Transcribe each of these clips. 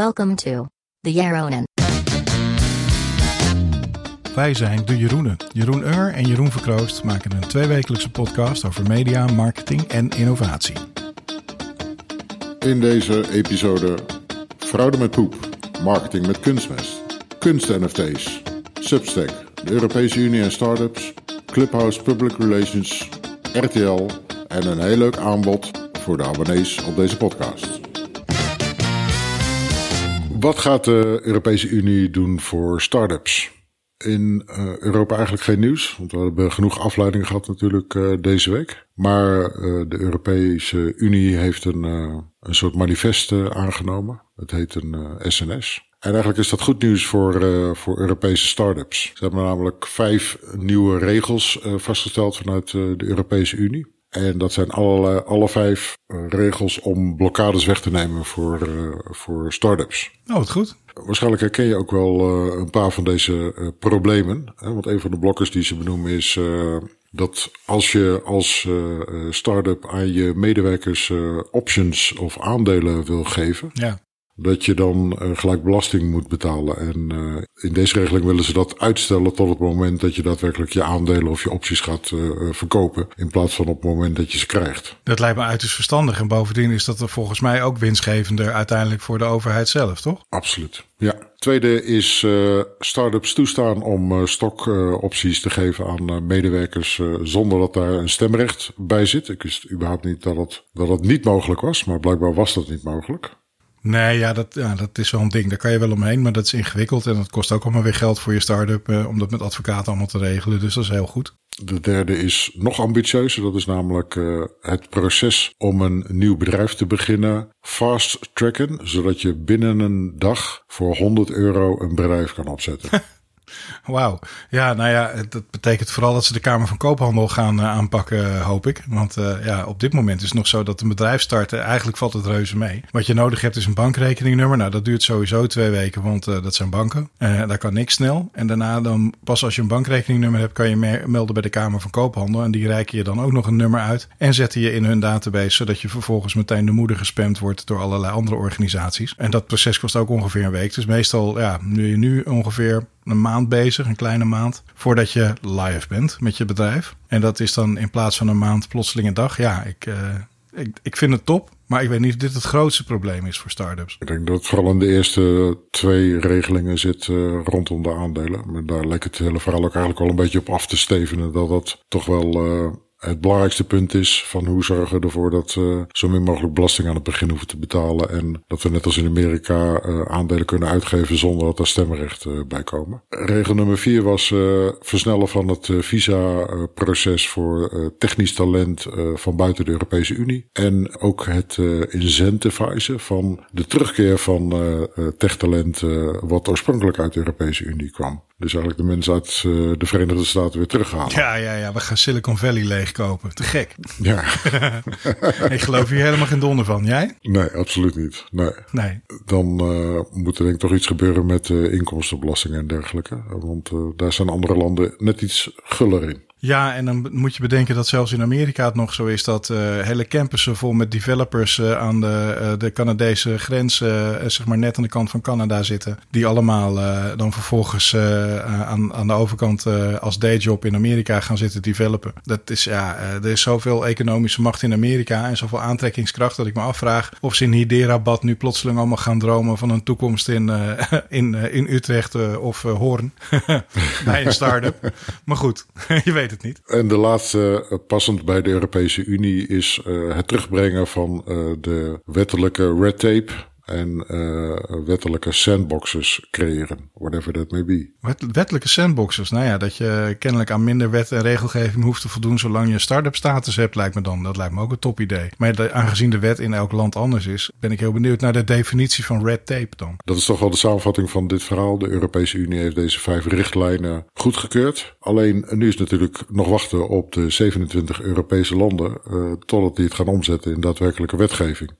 Welcome to the Yaronen. Wij zijn de Jeroenen. Jeroen Ur en Jeroen Verkroost maken een tweewekelijkse podcast over media, marketing en innovatie. In deze episode Fraude met poep, marketing met kunstmest, kunst-NFT's, Substack, de Europese Unie en startups, Clubhouse Public Relations, RTL en een heel leuk aanbod voor de abonnees op deze podcast. Wat gaat de Europese Unie doen voor startups? In uh, Europa eigenlijk geen nieuws, want we hebben genoeg afleidingen gehad natuurlijk uh, deze week. Maar uh, de Europese Unie heeft een, een soort manifest aangenomen. Het heet een SNS. En eigenlijk is dat goed nieuws voor, voor Europese startups. Ze hebben namelijk vijf nieuwe regels vastgesteld vanuit de Europese Unie. En dat zijn alle, alle vijf regels om blokkades weg te nemen voor, uh, voor start-ups. Oh, wat goed. Waarschijnlijk herken je ook wel uh, een paar van deze uh, problemen. Hè? Want een van de blokkers die ze benoemen is dat als je als start-up aan je medewerkers options of aandelen wil geven. Ja dat je dan uh, gelijk belasting moet betalen. En uh, in deze regeling willen ze dat uitstellen tot het moment dat je daadwerkelijk je aandelen of je opties gaat uh, verkopen. In plaats van op het moment dat je ze krijgt. Dat lijkt me uiterst verstandig. En bovendien is dat er volgens mij ook winstgevender uiteindelijk voor de overheid zelf, toch? Absoluut. Ja. Tweede is uh, start-ups toestaan om uh, stokopties te geven aan uh, medewerkers uh, zonder dat daar een stemrecht bij zit. Ik wist überhaupt niet dat het, dat het niet mogelijk was, maar blijkbaar was dat niet mogelijk. Nee, ja dat, ja, dat is wel een ding. Daar kan je wel omheen, maar dat is ingewikkeld. En dat kost ook allemaal weer geld voor je start-up uh, om dat met advocaten allemaal te regelen. Dus dat is heel goed. De derde is nog ambitieuzer. Dat is namelijk uh, het proces om een nieuw bedrijf te beginnen fast tracken. Zodat je binnen een dag voor 100 euro een bedrijf kan opzetten. Wauw. Ja, nou ja, dat betekent vooral dat ze de Kamer van Koophandel gaan uh, aanpakken, hoop ik. Want uh, ja, op dit moment is het nog zo dat een bedrijf starten, eigenlijk valt het reuze mee. Wat je nodig hebt is een bankrekeningnummer. Nou, dat duurt sowieso twee weken, want dat zijn banken. daar kan niks snel. En daarna dan, pas als je een bankrekeningnummer hebt, kan je melden bij de Kamer van Koophandel. En die reiken je dan ook nog een nummer uit en zetten je in hun database, zodat je vervolgens meteen de moeder gespamd wordt door allerlei andere organisaties. En dat proces kost ook ongeveer een week. Dus meestal, ja, nu je nu ongeveer een maand bezig, een kleine maand, voordat je live bent met je bedrijf. En dat is dan in plaats van een maand plotseling een dag. Ja, ik, uh, ik, ik vind het top. Maar ik weet niet of dit het grootste probleem is voor startups. Ik denk dat het vooral in de eerste twee regelingen zit uh, rondom de aandelen. Maar daar lijkt het hele verhaal ook eigenlijk wel een beetje op af te stevenen. Dat dat toch wel uh, het belangrijkste punt is van hoe zorgen we ervoor dat we zo min mogelijk belasting aan het begin hoeven te betalen. En dat we net als in Amerika uh, aandelen kunnen uitgeven zonder dat daar stemrecht uh, bij komen. Regel nummer vier was uh, versnellen van het visa-proces voor technisch talent van buiten de Europese Unie. En ook het incentivizen van de terugkeer van techtalent wat oorspronkelijk uit de Europese Unie kwam. Dus eigenlijk de mensen uit de Verenigde Staten weer terughalen. Ja, ja, ja. We gaan Silicon Valley leegkopen. Te gek. Ja. ik geloof hier helemaal geen donder van. Jij? Nee, absoluut niet. Nee. nee. Dan uh, moet er denk ik toch iets gebeuren met uh, inkomstenbelasting en dergelijke. Want daar zijn andere landen net iets guller in. Ja, en dan moet je bedenken dat zelfs in Amerika het nog zo is dat uh, hele campussen vol met developers uh, aan de, uh, de Canadese grens, zeg maar net aan de kant van Canada zitten. Die allemaal dan vervolgens aan, aan de overkant als dayjob in Amerika gaan zitten developen. Dat is ja, er is zoveel economische macht in Amerika en zoveel aantrekkingskracht dat ik me afvraag of ze in Hyderabad nu plotseling allemaal gaan dromen van een toekomst in, in, in Utrecht of Hoorn bij een start-up. maar goed, je weet het niet. En de laatste, uh, passend bij de Europese Unie, is uh, het terugbrengen van uh, de wettelijke red tape en uh, wettelijke sandboxes creëren, whatever that may be. Wet, wettelijke sandboxes, nou ja, dat je kennelijk aan minder wet en regelgeving hoeft te voldoen zolang je een start-up status hebt, lijkt me dan. Dat lijkt me ook een top idee. Maar de, aangezien de wet in elk land anders is, ben ik heel benieuwd naar de definitie van red tape dan. Dat is toch wel de samenvatting van dit verhaal. De Europese Unie heeft deze vijf richtlijnen goedgekeurd. Alleen nu is natuurlijk nog wachten op de 27 Europese landen, uh, totdat die het gaan omzetten in daadwerkelijke wetgeving.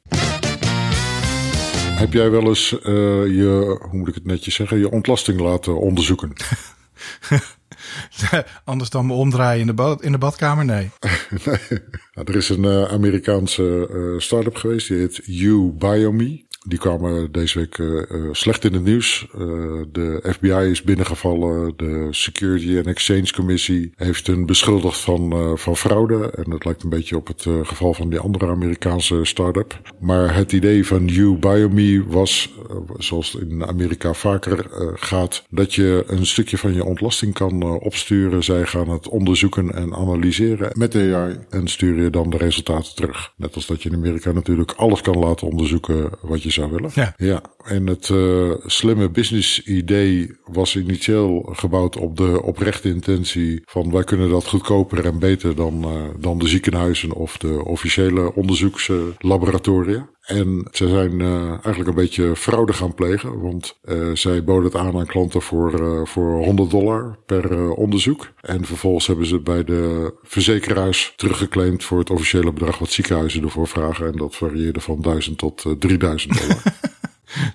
Heb jij wel eens uh, je, hoe moet ik het netjes zeggen, je ontlasting laten onderzoeken? Anders dan me omdraaien in de, bad, in de badkamer? Nee. nee. Nou, er is een uh, Amerikaanse uh, start-up geweest, die heet YouBioMe. Die kwamen deze week uh, slecht in het nieuws. Uh, de FBI is binnengevallen. De Security and Exchange Commissie heeft hun beschuldigd van, van fraude. En dat lijkt een beetje op het geval van die andere Amerikaanse start-up. Maar het idee van You Biome was, zoals het in Amerika vaker gaat, dat je een stukje van je ontlasting kan opsturen. Zij gaan het onderzoeken en analyseren met AI en stuur je dan de resultaten terug. Net als dat je in Amerika natuurlijk alles kan laten onderzoeken wat je zou willen. Ja. ja. En het uh, slimme business idee was initieel gebouwd op de oprechte intentie van wij kunnen dat goedkoper en beter dan, uh, dan de ziekenhuizen of de officiële onderzoekslaboratoria. En ze zijn uh, eigenlijk een beetje fraude gaan plegen, want uh, zij boden het aan aan klanten voor, uh, voor 100 dollar per onderzoek. En vervolgens hebben ze het bij de verzekeraars teruggeclaimd voor het officiële bedrag wat ziekenhuizen ervoor vragen. En dat varieerde van 1000 tot 3000 dollar.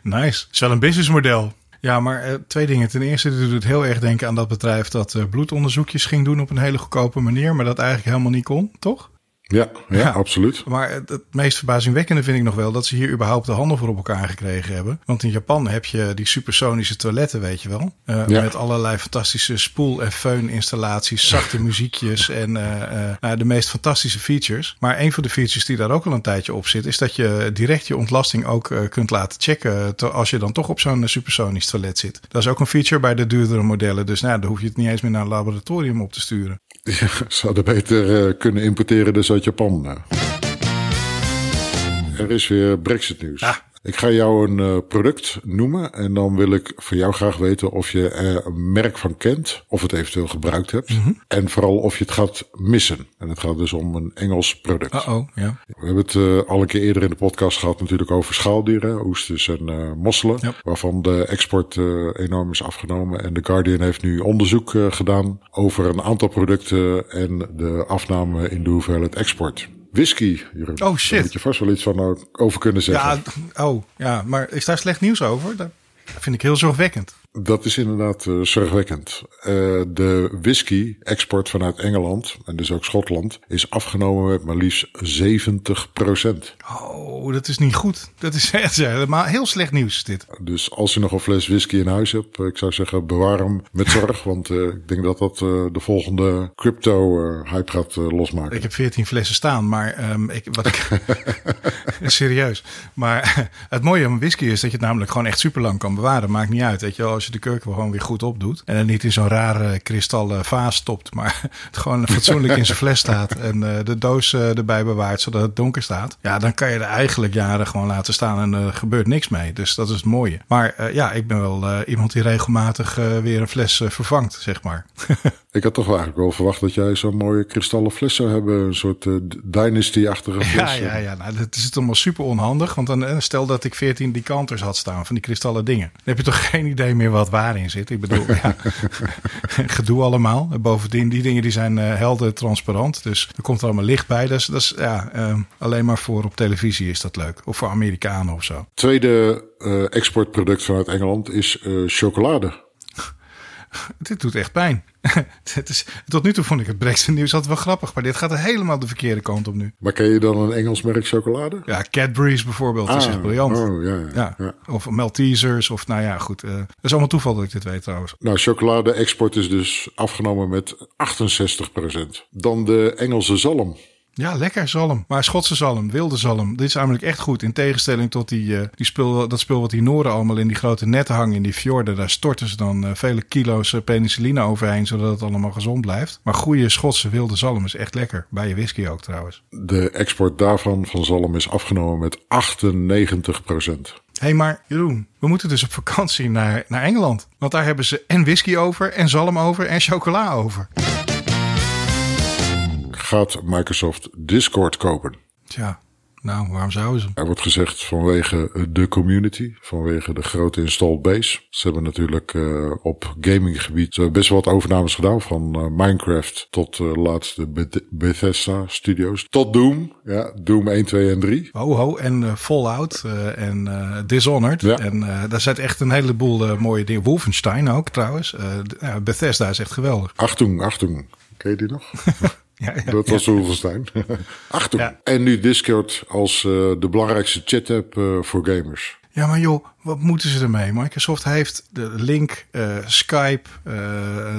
nice. is wel een businessmodel. Ja, maar uh, twee dingen. Ten eerste doet het heel erg denken aan dat bedrijf dat uh, bloedonderzoekjes ging doen op een hele goedkope manier, maar dat eigenlijk helemaal niet kon, toch? Ja, ja, ja, absoluut. Maar het, het, meest verbazingwekkende vind ik nog wel dat ze hier überhaupt de handen voor op elkaar gekregen hebben. Want in Japan heb je die supersonische toiletten, weet je wel. Uh, ja. Met allerlei fantastische spoel- en föhn-installaties, zachte muziekjes en uh, uh, nou, de meest fantastische features. Maar een van de features die daar ook al een tijdje op zit, is dat je direct je ontlasting ook kunt laten checken als je dan toch op zo'n supersonisch toilet zit. Dat is ook een feature bij de duurdere modellen. Dus nou, dan hoef je het niet eens meer naar een laboratorium op te sturen. Ja, zouden beter kunnen importeren dus uit Japan. Er is weer Brexit nieuws. Ah. Ik ga jou een uh, product noemen en dan wil ik van jou graag weten of je er een merk van kent, of het eventueel gebruikt hebt. Mhm. En vooral of je het gaat missen. En het gaat dus om een Engels product. Uh oh, ja. We hebben het uh, al een keer eerder in de podcast gehad natuurlijk over schaaldieren, oesters en uh, mosselen. Yep. Waarvan de export enorm is afgenomen. En The Guardian heeft nu onderzoek gedaan over een aantal producten en de afname in de hoeveelheid export. Whisky, Jeroen. Oh shit. Daar moet je vast wel iets van over kunnen zeggen. Ja, oh, ja, maar is daar slecht nieuws over? Dat vind ik heel zorgwekkend. Dat is inderdaad uh, zorgwekkend. Uh, de whisky-export vanuit Engeland, en dus ook Schotland, is afgenomen met maar liefst 70 procent. Oh, dat is niet goed. Dat is echt helemaal heel slecht nieuws, dit. Dus als je nog een fles whisky in huis hebt, ik zou zeggen bewaar hem met zorg. want uh, ik denk dat dat de volgende crypto-hype gaat losmaken. Ik heb 14 flessen staan, maar um, ik, wat ik... serieus. Maar het mooie aan whisky is dat je het namelijk gewoon echt super lang kan bewaren. Maakt niet uit, weet je wel. Als je de kurk gewoon weer goed opdoet. En het niet in zo'n rare kristallen vaas stopt. Maar het gewoon fatsoenlijk in zijn fles staat. En uh, de doos uh, erbij bewaart zodat het donker staat. Ja, dan kan je er eigenlijk jaren gewoon laten staan. En er gebeurt niks mee. Dus dat is het mooie. Maar ja, ik ben wel iemand die regelmatig weer een fles vervangt, zeg maar. ik had toch eigenlijk wel verwacht dat jij zo'n mooie kristallen fles zou hebben. Een soort dynasty-achtige fles. Ja, ja, ja. Nou, dat is allemaal super onhandig. Want dan stel dat ik 14 decanters had staan van die kristallen dingen. Dan heb je toch geen idee meer wat waar in zit. Ik bedoel, ja, gedoe allemaal. Bovendien, die dingen die zijn uh, helder transparant. Dus er komt er allemaal licht bij. Dus dat is ja, uh, alleen maar voor op televisie is dat leuk. Of voor Amerikanen of zo. Tweede uh, exportproduct vanuit Engeland is chocolade. Dit doet echt pijn. het is, tot nu toe vond ik het Brexit nieuws altijd wel grappig, maar dit gaat helemaal de verkeerde kant op nu. Maar ken je dan een Engels merk chocolade? Ja, Cadbury's bijvoorbeeld, dat is echt briljant. Oh, ja, ja, ja. ja. Of Maltesers, of nou ja, goed. Uh, dat is allemaal toeval dat ik dit weet trouwens. Nou, chocolade-export is dus afgenomen met 68%. Dan de Engelse zalm. Ja, lekker zalm. Maar Schotse zalm, wilde zalm. Dit is namelijk echt goed. In tegenstelling tot die, uh, die spul, dat spul wat die Noren allemaal in die grote netten hangen in die fjorden. Daar storten ze dan uh, vele kilo's uh, penicilline overheen, zodat het allemaal gezond blijft. Maar goede Schotse wilde zalm is echt lekker. Bij je whisky ook trouwens. De export daarvan van zalm is afgenomen met 98 procent. Hé, hey, maar Jeroen, we moeten dus op vakantie naar, naar Engeland. Want daar hebben ze en whisky over, en zalm over, en chocola over gaat Microsoft Discord kopen. Tja, nou, waarom zouden ze? Er wordt gezegd vanwege de community, vanwege de grote installed base. Ze hebben natuurlijk uh, op gaminggebied hebben best wel wat overnames gedaan. Van uh, Minecraft tot uh, laatste Beth Bethesda Studios. Tot Doom. Ja, Doom 1, 2 en 3. Ho, ho. En Fallout en Dishonored. Ja. En daar zit echt een heleboel mooie dingen. Wolfenstein ook trouwens. Bethesda is echt geweldig. Achtung, achtung. Ken je die nog? Ja, ja, dat was Wolfenstein. Achtung. Ja. En nu Discord als eh, de belangrijkste chat-app eh, voor gamers. Ja, maar joh, wat moeten ze ermee? Microsoft heeft de link, eh, Skype. eh,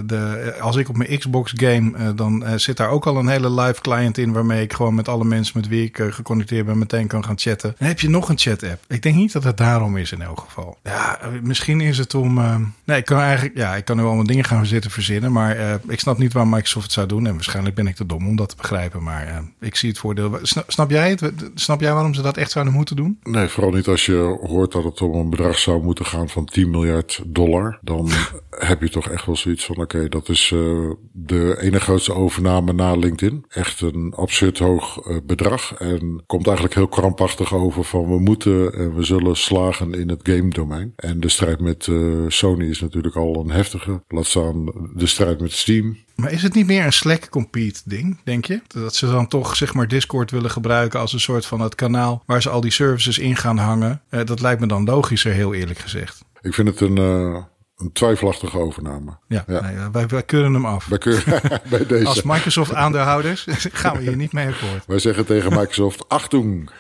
de, als ik op mijn Xbox game, eh, dan eh, zit daar ook al een hele live client in... waarmee ik gewoon met alle mensen met wie ik eh, geconnecteerd ben meteen kan gaan chatten. Dan heb je nog een chat-app. Ik denk niet dat het daarom is in elk geval. Ja, eh, misschien is het om... eh, nee, ik kan eigenlijk... Ja, ik kan nu allemaal dingen gaan zitten verzinnen... maar eh, ik snap niet waar Microsoft het zou doen. En waarschijnlijk ben ik te dom om dat te begrijpen. Maar eh, ik zie het voordeel. Snap, snap jij het? Snap jij waarom ze dat echt zouden moeten doen? Nee, vooral niet als je hoort dat het om een bedrag zou moeten gaan van 10 miljard dollar. Dan heb je toch echt wel zoiets van, oké, dat is eh, de ene grootste overname na LinkedIn. Echt een absurd hoog eh, bedrag. En komt eigenlijk heel krampachtig over van we moeten en we zullen slagen in het game domein. En de strijd met eh, Sony is natuurlijk al een heftige. Laat staan de strijd met Steam. Maar is het niet meer een Slack compete ding, denk je? Dat ze dan toch zeg maar Discord willen gebruiken als een soort van het kanaal waar ze al die services in gaan hangen. Eh, dat lijkt me dan logischer, heel eerlijk gezegd. Ik vind het een, eh, een twijfelachtige overname. Ja, wij, wij keuren hem af. Bij, keur- bij deze. Als Microsoft aandeelhouders gaan we hier niet mee akkoord. Wij zeggen tegen Microsoft, achtung.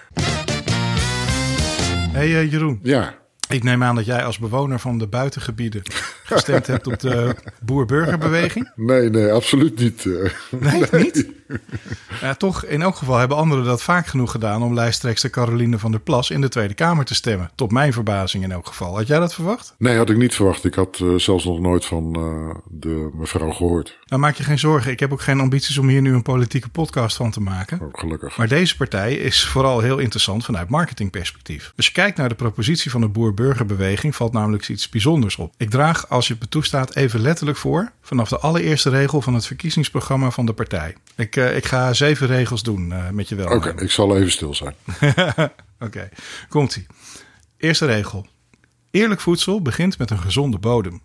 Hey, eh, Jeroen, Ja, ik neem aan dat jij als bewoner van de buitengebieden gestemd hebt op de boer-burgerbeweging. nee, nee, absoluut niet. eh. Nee, niet? Ja, toch, in elk geval hebben anderen dat vaak genoeg gedaan om lijsttrekster Caroline van der Plas in de Tweede Kamer te stemmen. Tot mijn verbazing in elk geval. Had jij dat verwacht? Nee, had ik niet verwacht. Ik had eh, zelfs nog nooit van eh, de mevrouw gehoord. Nou, maak je geen zorgen. Ik heb ook geen ambities om hier nu een politieke podcast van te maken. Oh, gelukkig. Maar deze partij is vooral heel interessant vanuit marketingperspectief. Als je kijkt naar de propositie van de boer-burgerbeweging, valt namelijk iets bijzonders op. Ik draag, als je het me toestaat, even letterlijk voor vanaf de allereerste regel van het verkiezingsprogramma van de partij. Ik, eh, ik ga zeven regels doen eh, met je wel. Oké, ik zal even stil zijn. Oké, komt-ie. Eerste regel. Eerlijk voedsel begint met een gezonde bodem.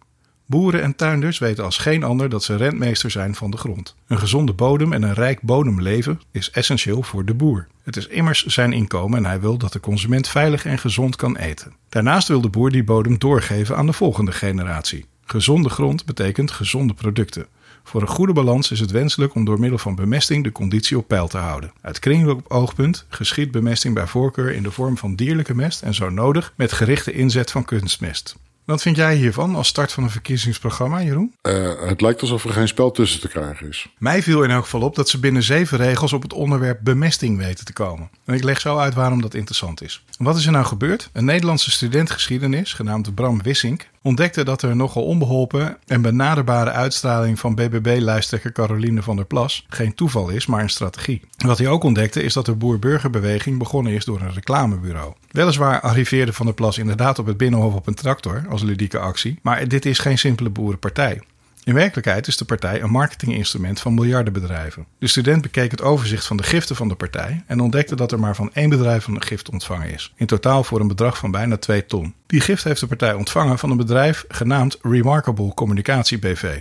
Boeren en tuinders weten als geen ander dat ze rentmeester zijn van de grond. Een gezonde bodem en een rijk bodemleven is essentieel voor de boer. Het is immers zijn inkomen en hij wil dat de consument veilig en gezond kan eten. Daarnaast wil de boer die bodem doorgeven aan de volgende generatie. Gezonde grond betekent gezonde producten. Voor een goede balans is het wenselijk om door middel van bemesting de conditie op peil te houden. Uit kringloopoogpunt geschiet bemesting bij voorkeur in de vorm van dierlijke mest en zo nodig met gerichte inzet van kunstmest. Wat vind jij hiervan als start van een verkiezingsprogramma, Jeroen? Eh, het lijkt alsof er geen spel tussen te krijgen is. Mij viel in elk geval op dat ze binnen zeven regels op het onderwerp bemesting weten te komen. En ik leg zo uit waarom dat interessant is. Wat is er nou gebeurd? Een Nederlandse student geschiedenis, genaamd Bram Wissink, ontdekte dat er nogal onbeholpen en benaderbare uitstraling van BBB-lijsttrekker Caroline van der Plas geen toeval is, maar een strategie. Wat hij ook ontdekte is dat de boer-burgerbeweging begonnen is door een reclamebureau. Weliswaar arriveerde van der Plas inderdaad op het binnenhof op een tractor als ludieke actie, maar dit is geen simpele boerenpartij. In werkelijkheid is de partij een marketinginstrument van miljardenbedrijven. De student bekeek het overzicht van de giften van de partij en ontdekte dat er maar van één bedrijf een gift ontvangen is. In totaal voor een bedrag van bijna 2 ton. Die gift heeft de partij ontvangen van een bedrijf genaamd Remarkable Communicatie BV.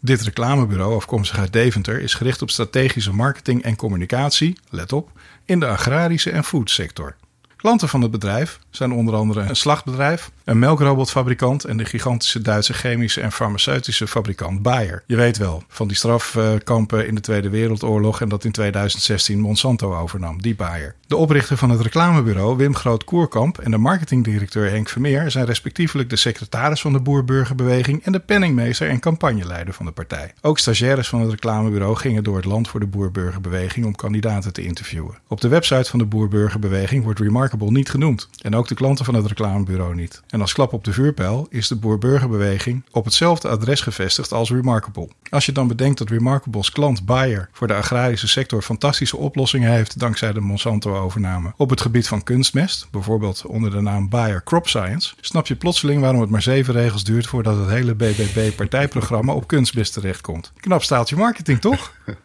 Dit reclamebureau, afkomstig uit Deventer, is gericht op strategische marketing en communicatie, let op, in de agrarische en foodsector. Klanten van het bedrijf zijn onder andere een slachtbedrijf, een melkrobotfabrikant en de gigantische Duitse chemische en farmaceutische fabrikant Bayer. Je weet wel, van die strafkampen in de Tweede Wereldoorlog en dat in 2016 Monsanto overnam, die Bayer. De oprichter van het reclamebureau Wim Groot-Koerkamp en de marketingdirecteur Henk Vermeer zijn respectievelijk de secretaris van de Boer-Burgerbeweging en de penningmeester en campagneleider van de partij. Ook stagiaires van het reclamebureau gingen door het land voor de Boer-Burgerbeweging om kandidaten te interviewen. Op de website van de Boer-Burgerbeweging wordt Remarkable niet genoemd en ook de klanten van het reclamebureau niet. Als klap op de vuurpijl is de Boer-Burgerbeweging op hetzelfde adres gevestigd als Remarkable. Als je dan bedenkt dat Remarkables klant Bayer voor de agrarische sector fantastische oplossingen heeft dankzij de Monsanto-overname op het gebied van kunstmest, bijvoorbeeld onder de naam Bayer Crop Science, snap je plotseling waarom het maar zeven regels duurt voordat het hele BBB-partijprogramma op kunstmest terechtkomt. Knap staaltje marketing, toch?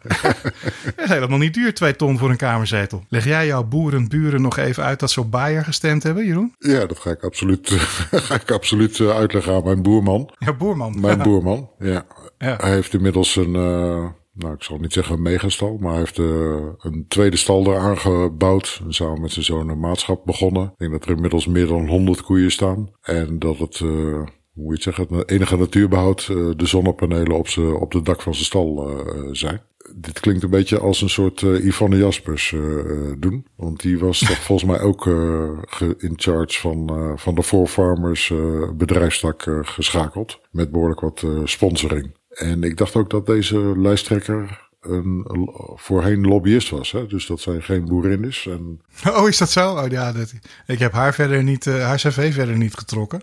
Dat is helemaal niet duur, twee ton voor een kamerzetel. Leg jij jouw boerenburen nog even uit dat ze op Bayer gestemd hebben, Jeroen? Ja, dat ga ik absoluut, ga ik absoluut eh, uitleggen aan mijn boerman. Ja, boerman. Mijn boerman, ja. Ja. Hij heeft inmiddels een, eh, nou ik zal niet zeggen een megastal, maar hij heeft eh, een tweede stal daar aangebouwd. En samen met zijn zoon een maatschap begonnen. Ik denk dat er inmiddels meer dan 100 koeien staan. En dat het, eh, hoe je het zeggen, het enige natuurbehoud, eh, de zonnepanelen op, z'n- op het dak van zijn stal zijn. Dit klinkt een beetje als een soort uh, Yvonne Jaspers uh, doen. Want die was toch volgens mij ook uh, in charge van, van de Four Farmers bedrijfstak geschakeld. Met behoorlijk wat sponsoring. En ik dacht ook dat deze lijsttrekker een, voorheen lobbyist was. Hè? Dus dat zij geen boerin is. En... Oh, is dat zo? Oh, ja, dat, ik heb haar verder niet, haar cv verder niet getrokken.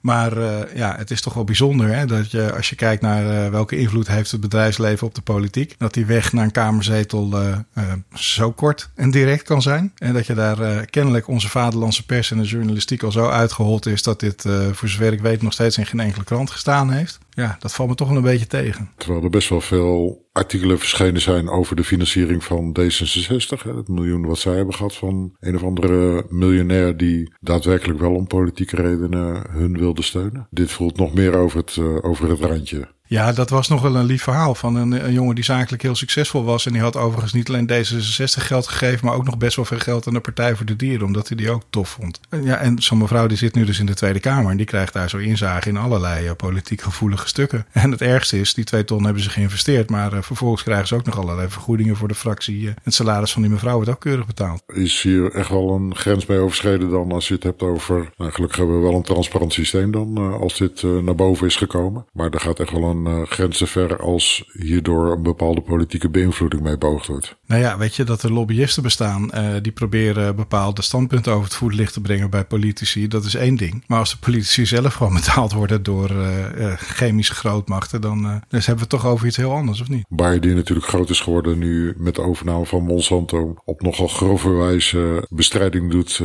Maar uh, ja, het is toch wel bijzonder hè, dat je, als je kijkt naar uh, welke invloed heeft het bedrijfsleven op de politiek, dat die weg naar een kamerzetel uh, zo kort en direct kan zijn. En dat je daar kennelijk onze vaderlandse pers en de journalistiek al zo uitgehold is dat dit, voor zover ik weet, nog steeds in geen enkele krant gestaan heeft. Ja, dat valt me toch wel een beetje tegen. Terwijl er best wel veel artikelen verschenen zijn over de financiering van D66. Hè, het miljoen wat zij hebben gehad van een of andere miljonair die daadwerkelijk wel om politieke redenen hun wilde steunen. Dit voelt nog meer over het, uh, over het randje. Ja, dat was nog wel een lief verhaal van een, jongen die zakelijk heel succesvol was. En die had overigens niet alleen D66 geld gegeven, maar ook nog best wel veel geld aan de Partij voor de Dieren, omdat hij die ook tof vond. Ja, en zo'n mevrouw die zit nu dus in de Tweede Kamer en die krijgt daar zo inzage in allerlei uh, politiek gevoelige stukken. En het ergste is, die twee ton hebben ze geïnvesteerd, maar uh, vervolgens krijgen ze ook nog allerlei vergoedingen voor de fractie. Uh, het salaris van die mevrouw wordt ook keurig betaald. Is hier echt wel een grens mee overschreden dan als je het hebt over, nou, gelukkig hebben we wel een transparant systeem dan, als dit naar boven is gekomen. Maar er gaat echt wel een grens te ver als hierdoor een bepaalde politieke beïnvloeding mee beoogd wordt. Nou ja, weet je dat er lobbyisten bestaan uh, die proberen bepaalde standpunten over het voetlicht te brengen bij politici. Dat is één ding. Maar als de politici zelf gewoon betaald worden door uh, chemische grootmachten, dan dus hebben we het toch over iets heel anders, of niet? Bayer die natuurlijk groot is geworden nu met de overname van Monsanto op nogal grove wijze bestrijding doet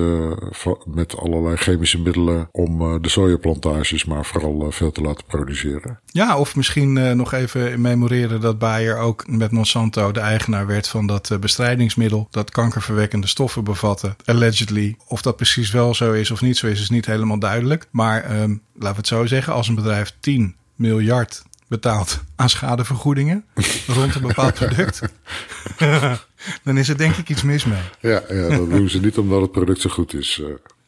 met allerlei chemische middelen om de sojaplantages maar vooral veel te laten produceren. Ja, of misschien nog even memoreren dat Bayer ook met Monsanto de eigenaar werd van dat eh, bestrijdingsmiddel dat kankerverwekkende stoffen bevatte, allegedly. Of dat precies wel zo is of niet zo is, is niet helemaal duidelijk. Maar um, laten we het zo zeggen, als een bedrijf 10 miljard betaalt aan schadevergoedingen rond een bepaald product, dan is er denk ik iets mis mee. Ja, ja dat doen ze niet omdat het product zo goed is.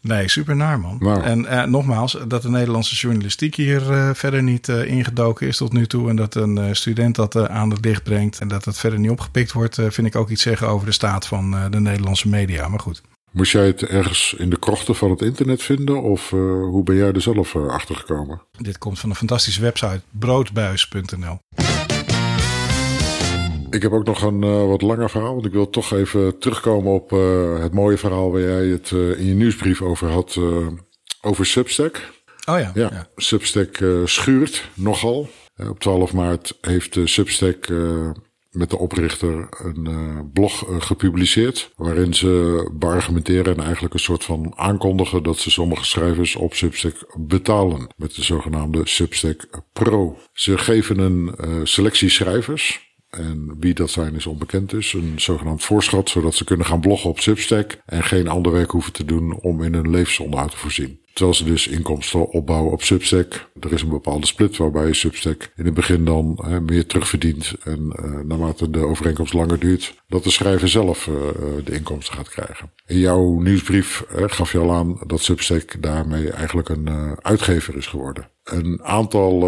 Uh. Nee, super naar man. En uh, nogmaals, dat de Nederlandse journalistiek hier uh, verder niet uh, ingedoken is tot nu toe. En dat een student dat aan het licht brengt en dat het verder niet opgepikt wordt, vind ik ook iets zeggen over de staat van de Nederlandse media. Maar goed. Moest jij het ergens in de krochten van het internet vinden of hoe ben jij er zelf achter gekomen? Dit komt van een fantastische website, broodbuis.nl. Ik heb ook nog een uh, wat langer verhaal, want ik wil toch even terugkomen op uh, het mooie verhaal waar jij het uh, in je nieuwsbrief over had, over Substack. Oh ja. Ja, ja. Substack schuurt nogal. op 12 maart heeft Substack met de oprichter een blog gepubliceerd. Waarin ze beargumenteren en eigenlijk een soort van aankondigen dat ze sommige schrijvers op Substack betalen. Met de zogenaamde Substack Pro. Ze geven een selectie schrijvers en wie dat zijn is onbekend dus. Een zogenaamd voorschot, zodat ze kunnen gaan bloggen op Substack en geen ander werk hoeven te doen om in hun levensonderhoud te voorzien. Terwijl ze dus inkomsten opbouwen op Substack. Er is een bepaalde split waarbij Substack in het begin dan meer terugverdient. En uh, naarmate de overeenkomst langer duurt, dat de schrijver zelf uh, de inkomsten gaat krijgen. In jouw nieuwsbrief gaf je al aan dat Substack daarmee eigenlijk een uitgever is geworden. Een aantal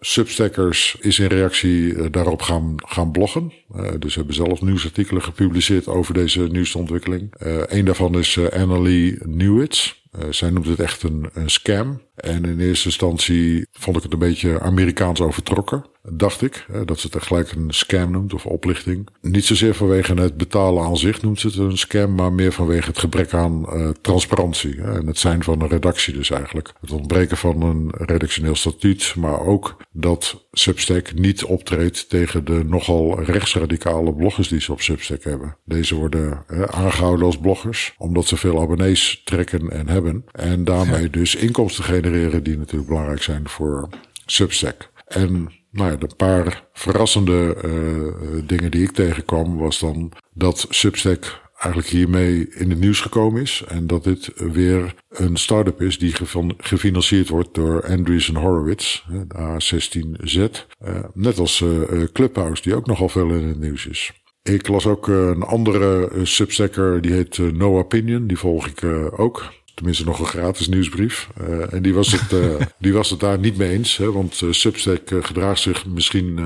substackers is in reactie daarop gaan, gaan bloggen. dus hebben zelf nieuwsartikelen gepubliceerd over deze nieuwste ontwikkeling. een daarvan is Annalie Newitz. Uh, zij noemt het echt een, een scam. En in eerste instantie vond ik het een beetje Amerikaans overtrokken dacht ik. Dat ze het gelijk een scam noemt of oplichting. Niet zozeer vanwege het betalen aan zich noemt ze het een scam, maar meer vanwege het gebrek aan uh, transparantie. En het zijn van een redactie dus eigenlijk. Het ontbreken van een redactioneel statuut, maar ook dat Substack niet optreedt tegen de nogal rechtsradicale bloggers die ze op Substack hebben. Deze worden uh, aangehouden als bloggers, omdat ze veel abonnees trekken en hebben. En daarmee dus inkomsten genereren die natuurlijk belangrijk zijn voor Substack. En nou ja, de paar verrassende uh, dingen die ik tegenkwam was dan dat Substack eigenlijk hiermee in het nieuws gekomen is. En dat dit weer een start-up is die gefinancierd wordt door Andreessen Horowitz, de A16Z. Uh, net als uh, Clubhouse, die ook nogal veel in het nieuws is. Ik las ook een andere Substacker, die heet No Opinion. Die volg ik ook. Tenminste nog een gratis nieuwsbrief. Uh, en die was, het, uh, die was het daar niet mee eens. Hè, want uh, Substack gedraagt zich misschien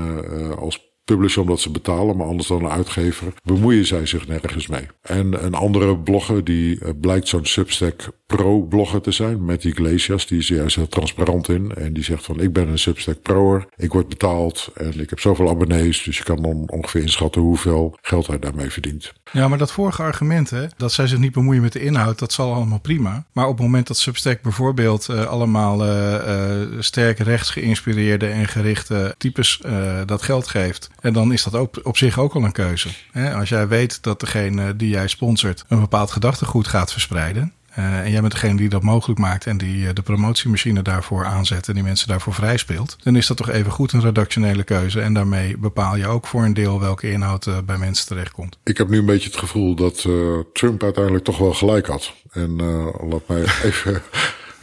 als publishen omdat ze betalen, maar anders dan een uitgever bemoeien zij zich nergens mee. En een andere blogger die uh, blijkt zo'n Substack Pro-blogger te zijn, met Iglesias, die is juist heel transparant in. En die zegt van ik ben een Substack Pro'er, ik word betaald en ik heb zoveel abonnees, dus je kan dan ongeveer inschatten hoeveel geld hij daarmee verdient. Ja, maar dat vorige argument, hè, dat zij zich niet bemoeien met de inhoud, dat zal allemaal prima. Maar op het moment dat Substack bijvoorbeeld uh, allemaal uh, uh, sterk rechts geïnspireerde en gerichte types dat geld geeft, en dan is dat ook op zich ook al een keuze. Als jij weet dat degene die jij sponsort een bepaald gedachtegoed gaat verspreiden, uh, en jij bent degene die dat mogelijk maakt en die uh, de promotiemachine daarvoor aanzet en die mensen daarvoor vrij speelt, dan is dat toch even goed een redactionele keuze. En daarmee bepaal je ook voor een deel welke inhoud uh, bij mensen terechtkomt. Ik heb nu een beetje het gevoel dat Trump uiteindelijk toch wel gelijk had. En laat mij even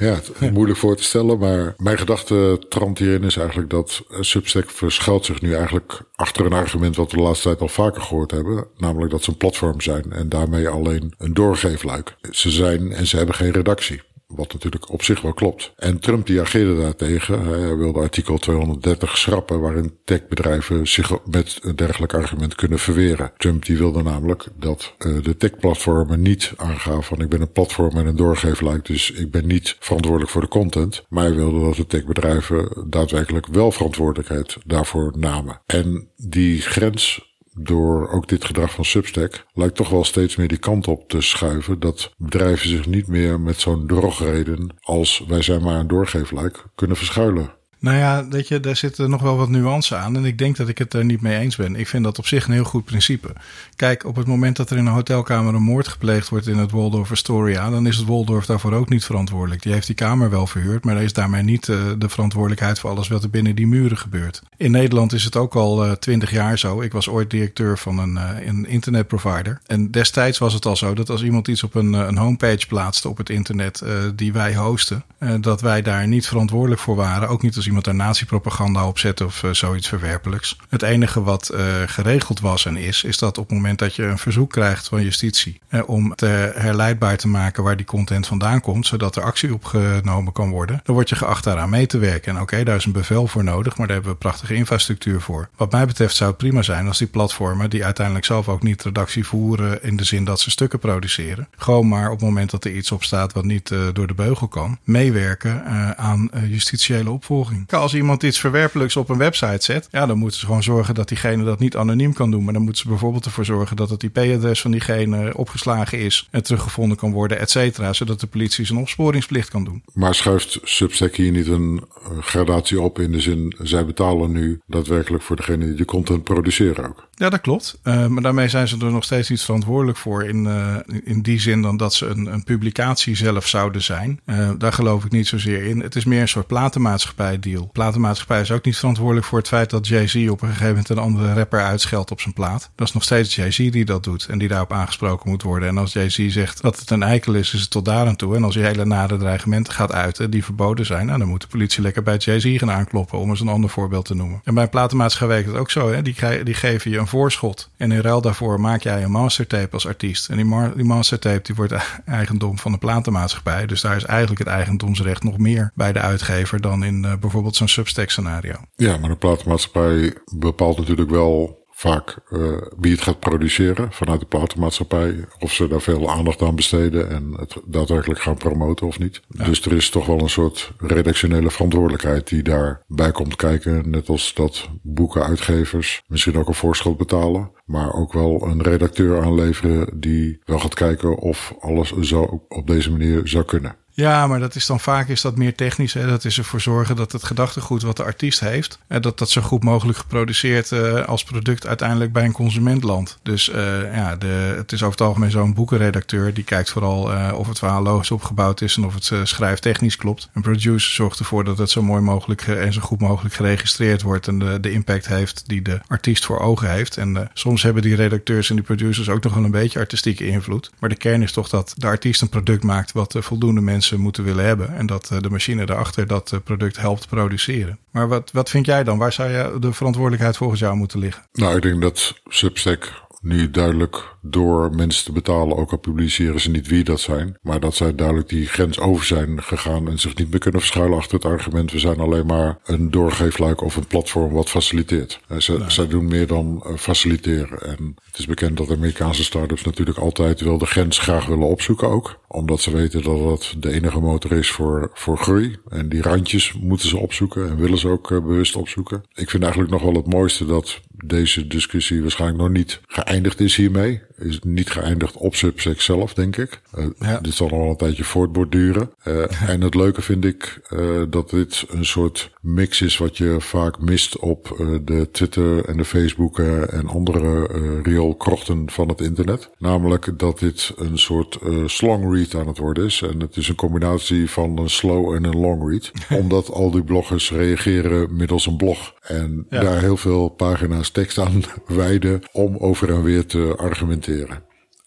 ja, het is moeilijk voor te stellen, maar mijn gedachte trant hierin is eigenlijk dat Substack verschuilt zich nu eigenlijk achter een argument wat we de laatste tijd al vaker gehoord hebben. Namelijk dat ze een platform zijn en daarmee alleen een doorgeefluik. Ze zijn en ze hebben geen redactie. Wat natuurlijk op zich wel klopt. En Trump die ageerde daartegen. Hij wilde artikel 230 schrappen waarin techbedrijven zich met een dergelijk argument kunnen verweren. Trump die wilde namelijk dat uh, de techplatformen niet aangaven van ik ben een platform en een doorgeefluik, dus ik ben niet verantwoordelijk voor de content. Maar hij wilde dat de techbedrijven daadwerkelijk wel verantwoordelijkheid daarvoor namen. En die grens door ook dit gedrag van Substack lijkt toch wel steeds meer die kant op te schuiven dat bedrijven zich niet meer met zo'n drogreden als wij zijn maar een doorgeefluik kunnen verschuilen. Nou ja, weet je, daar zitten nog wel wat nuances aan. En ik denk dat ik het er niet mee eens ben. Ik vind dat op zich een heel goed principe. Kijk, op het moment dat er in een hotelkamer een moord gepleegd wordt in het Waldorf Astoria, dan is het Waldorf daarvoor ook niet verantwoordelijk. Die heeft die kamer wel verhuurd, maar er is daarmee niet uh, de verantwoordelijkheid voor alles wat er binnen die muren gebeurt. In Nederland is het ook al uh, twintig jaar zo. Ik was ooit directeur van een, uh, een internetprovider. En destijds was het al zo dat als iemand iets op een, een homepage plaatste op het internet die wij hosten, dat wij daar niet verantwoordelijk voor waren. Ook niet als iemand daar nazi-propaganda op zet of uh, zoiets verwerpelijks. Het enige wat uh, geregeld was en is, is dat op het moment dat je een verzoek krijgt van justitie uh, om te herleidbaar te maken waar die content vandaan komt, zodat er actie opgenomen kan worden, dan word je geacht daaraan mee te werken. En oké, daar is een bevel voor nodig, maar daar hebben we prachtige infrastructuur voor. Wat mij betreft zou het prima zijn als die platformen, die uiteindelijk zelf ook niet redactie voeren in de zin dat ze stukken produceren, gewoon maar op het moment dat er iets op staat wat niet door de beugel kan, meewerken aan justitiële opvolging als iemand iets verwerpelijks op een website zet, ja, dan moeten ze gewoon zorgen dat diegene dat niet anoniem kan doen. Maar dan moeten ze bijvoorbeeld ervoor zorgen dat het IP-adres van diegene opgeslagen is en teruggevonden kan worden, et cetera, zodat de politie zijn opsporingsplicht kan doen. Maar schuift Substack hier niet een gradatie op in de zin, zij betalen nu daadwerkelijk voor degene die de content produceren ook? Ja, dat klopt. Uh, maar daarmee zijn ze er nog steeds niet verantwoordelijk voor. In, uh, in die zin dan dat ze een, een publicatie zelf zouden zijn. Uh, daar geloof ik niet zozeer in. Het is meer een soort platenmaatschappij deal. Platenmaatschappij is ook niet verantwoordelijk voor het feit dat Jay-Z op een gegeven moment een andere rapper uitscheldt op zijn plaat. Dat is nog steeds Jay-Z die dat doet en die daarop aangesproken moet worden. En als Jay-Z zegt dat het een eikel is, is het tot daar aan toe. En als je hele nare dreigementen gaat uiten die verboden zijn, nou, dan moet de politie lekker bij Jay-Z gaan aankloppen, om eens een ander voorbeeld te noemen. En bij een platenmaatschappij werkt het ook zo. Hè? Die, die geven je een voorschot. En in ruil daarvoor maak jij een mastertape als artiest. En die, mastertape die wordt eigendom van de platenmaatschappij. Dus daar is eigenlijk het eigendomsrecht nog meer bij de uitgever dan in uh, bijvoorbeeld zo'n Substack scenario. Ja, maar de platenmaatschappij bepaalt natuurlijk wel vaak uh, wie het gaat produceren vanuit de platenmaatschappij. Of ze daar veel aandacht aan besteden en het daadwerkelijk gaan promoten of niet. Ja. Dus er is toch wel een soort redactionele verantwoordelijkheid die daarbij komt kijken. Net als dat boekenuitgevers misschien ook een voorschot betalen. Maar ook wel een redacteur aanleveren die wel gaat kijken of alles zo op deze manier zou kunnen. Ja, maar dat is dan vaak is dat meer technisch. Hè? Dat is ervoor zorgen dat het gedachtegoed wat de artiest heeft, hè, dat dat zo goed mogelijk geproduceerd uh, als product uiteindelijk bij een consument landt. Dus uh, ja, de, het is over het algemeen zo'n boekenredacteur die kijkt vooral uh, of het verhaal logisch opgebouwd is en of het schrijftechnisch klopt. Een producer zorgt ervoor dat het zo mooi mogelijk en zo goed mogelijk geregistreerd wordt en de, de impact heeft die de artiest voor ogen heeft. En soms hebben die redacteurs en die producers ook nog wel een beetje artistieke invloed. Maar de kern is toch dat de artiest een product maakt wat voldoende mensen moeten willen hebben. En dat eh, de machine daarachter dat eh, product helpt produceren. Maar wat, wat vind jij dan? Waar zou je de verantwoordelijkheid volgens jou moeten liggen? Nou, ik denk dat Substack nu duidelijk door mensen te betalen, ook al publiceren ze niet wie dat zijn, maar dat zij duidelijk die grens over zijn gegaan en zich niet meer kunnen verschuilen achter het argument we zijn alleen maar een doorgeefluik of een platform wat faciliteert. Uh, ze, nee. Zij doen meer dan uh, faciliteren. En het is bekend dat Amerikaanse start-ups natuurlijk altijd wel de grens graag willen opzoeken ook. Omdat ze weten dat dat de enige motor is voor, voor groei. En die randjes moeten ze opzoeken en willen ze ook uh, bewust opzoeken. Ik vind eigenlijk nog wel het mooiste dat deze discussie waarschijnlijk nog niet geëindigd is hiermee. Is niet geëindigd op Substack zelf, denk ik. Uh, ja. Dit zal nog wel een tijdje voortborduren. Uh, en het leuke vind ik uh, dat dit een soort mix is wat je vaak mist op de Twitter en de Facebook en andere rioolkrochten van het internet. Namelijk dat dit een soort slong read aan het worden is. En het is een combinatie van een slow en een long read. omdat al die bloggers reageren middels een blog. En ja. daar heel veel pagina's tekst aan wijden om over en weer te argumenteren.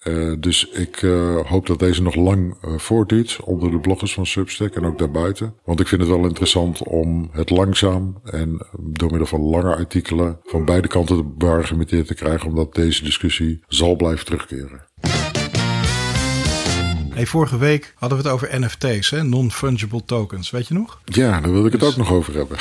Uh, dus ik uh, hoop dat deze nog lang uh, voortduurt onder de bloggers van Substack en ook daarbuiten. Want ik vind het wel interessant om het langzaam en door middel van lange artikelen van beide kanten te beargumenteerd te krijgen, omdat deze discussie zal blijven terugkeren. Hey, vorige week hadden we het over NFT's, non-fungible tokens. Weet je nog? Ja, daar wil ik het dus... ook nog over hebben.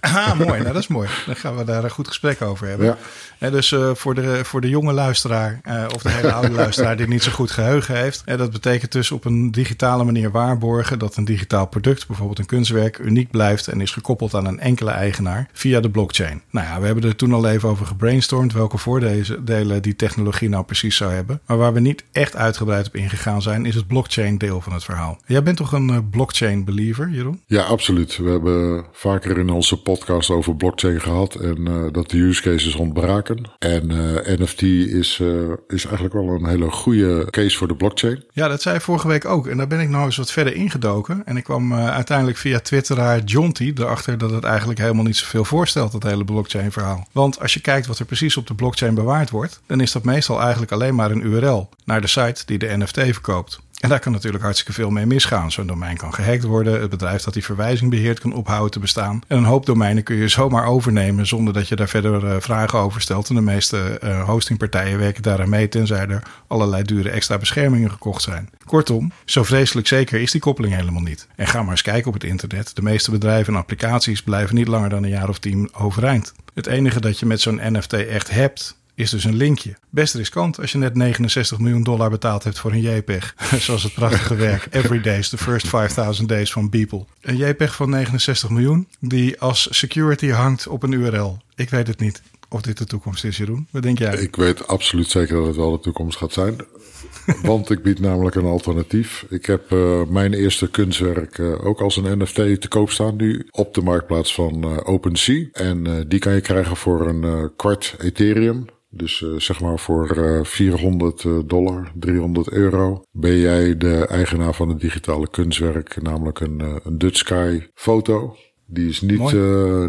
Ah, mooi. Nou, dat is mooi. Dan gaan we daar een goed gesprek over hebben. Ja. En dus uh, voor, de, voor de jonge luisteraar uh, of de hele oude luisteraar die niet zo goed geheugen heeft. En dat betekent dus op een digitale manier waarborgen dat een digitaal product, bijvoorbeeld een kunstwerk, uniek blijft en is gekoppeld aan een enkele eigenaar via de blockchain. Nou ja, we hebben er toen al even over gebrainstormd welke voordelen die technologie nou precies zou hebben. Maar waar we niet echt uitgebreid op ingegaan zijn, is het blockchain deel van het verhaal. Jij bent toch een uh, blockchain believer, Jeroen? Ja, absoluut. We hebben vaker in onze podcast over blockchain gehad en dat de use cases ontbraken. En uh, NFT is, uh, is eigenlijk wel een hele goede case voor de blockchain. Ja, dat zei je vorige week ook. En daar ben ik nou eens wat verder ingedoken. En ik kwam uiteindelijk via twitteraar Jonty erachter dat het eigenlijk helemaal niet zoveel voorstelt, dat hele blockchain verhaal. Want als je kijkt wat er precies op de blockchain bewaard wordt, dan is dat meestal eigenlijk alleen maar een URL naar de site die de NFT verkoopt. En daar kan natuurlijk hartstikke veel mee misgaan. Zo'n domein kan gehackt worden. Het bedrijf dat die verwijzing beheert kan ophouden te bestaan. En een hoop domeinen kun je zomaar overnemen zonder dat je daar verder uh, vragen over stelt. En de meeste uh, hostingpartijen werken daaraan mee tenzij er allerlei dure extra beschermingen gekocht zijn. Kortom, zo vreselijk zeker is die koppeling helemaal niet. En ga maar eens kijken op het internet. De meeste bedrijven en applicaties blijven niet langer dan een jaar of tien overeind. Het enige dat je met zo'n NFT echt hebt, is dus een linkje. Best riskant als je net 69 miljoen dollar betaald hebt voor een JPEG. Zoals het prachtige werk Every Days, the First 5000 Days van Beeple. Een JPEG van 69 miljoen die als security hangt op een URL. Ik weet het niet of dit de toekomst is, Jeroen. Wat denk jij? Ik weet absoluut zeker dat het wel de toekomst gaat zijn. Want ik bied namelijk een alternatief. Ik heb uh, mijn eerste kunstwerk uh, ook als een NFT te koop staan nu op de marktplaats van uh, OpenSea. En die kan je krijgen voor een kwart Ethereum. Dus uh, zeg maar voor uh, 400 dollar, 300 euro, ben jij de eigenaar van het digitale kunstwerk, namelijk een, uh, een Dutch Sky foto. Die is niet,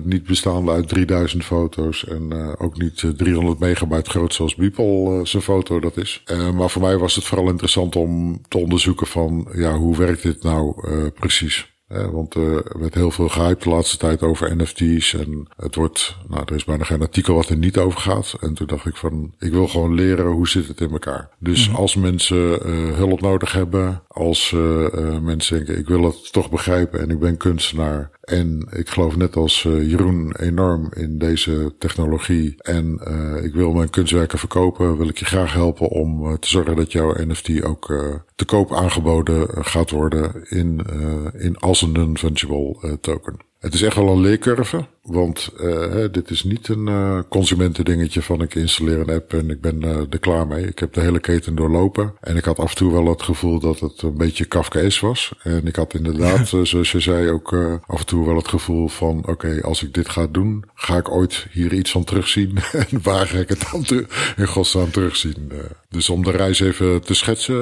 niet bestaande uit 3000 foto's en ook niet 300 megabyte groot zoals Beeple zijn foto dat is. maar voor mij was het vooral interessant om te onderzoeken van ja, hoe werkt dit nou precies? Eh, want er werd heel veel gehyped de laatste tijd over NFT's. En het wordt, nou, er is bijna geen artikel wat er niet over gaat. En toen dacht ik van, ik wil gewoon leren hoe zit het in elkaar. Dus mm -hmm. als mensen uh, hulp nodig hebben, als uh, mensen denken, ik wil het toch begrijpen en ik ben kunstenaar. En ik geloof net als Jeroen enorm in deze technologie. En ik wil mijn kunstwerken verkopen, wil ik je graag helpen om te zorgen dat jouw NFT ook te koop aangeboden gaat worden in, in als een non-fungible token. Het is echt wel een leercurve, want uh, dit is niet een uh, consumentendingetje van ik installeer een app en ik ben uh, er klaar mee. Ik heb de hele keten doorlopen en ik had af en toe wel het gevoel dat het een beetje Kafkaes was. En ik had inderdaad, zoals je zei, ook af en toe wel het gevoel van oké, okay, als ik dit ga doen, ga ik ooit hier iets van terugzien en waar ga ik het dan in godsnaam terugzien. dus om de reis even te schetsen,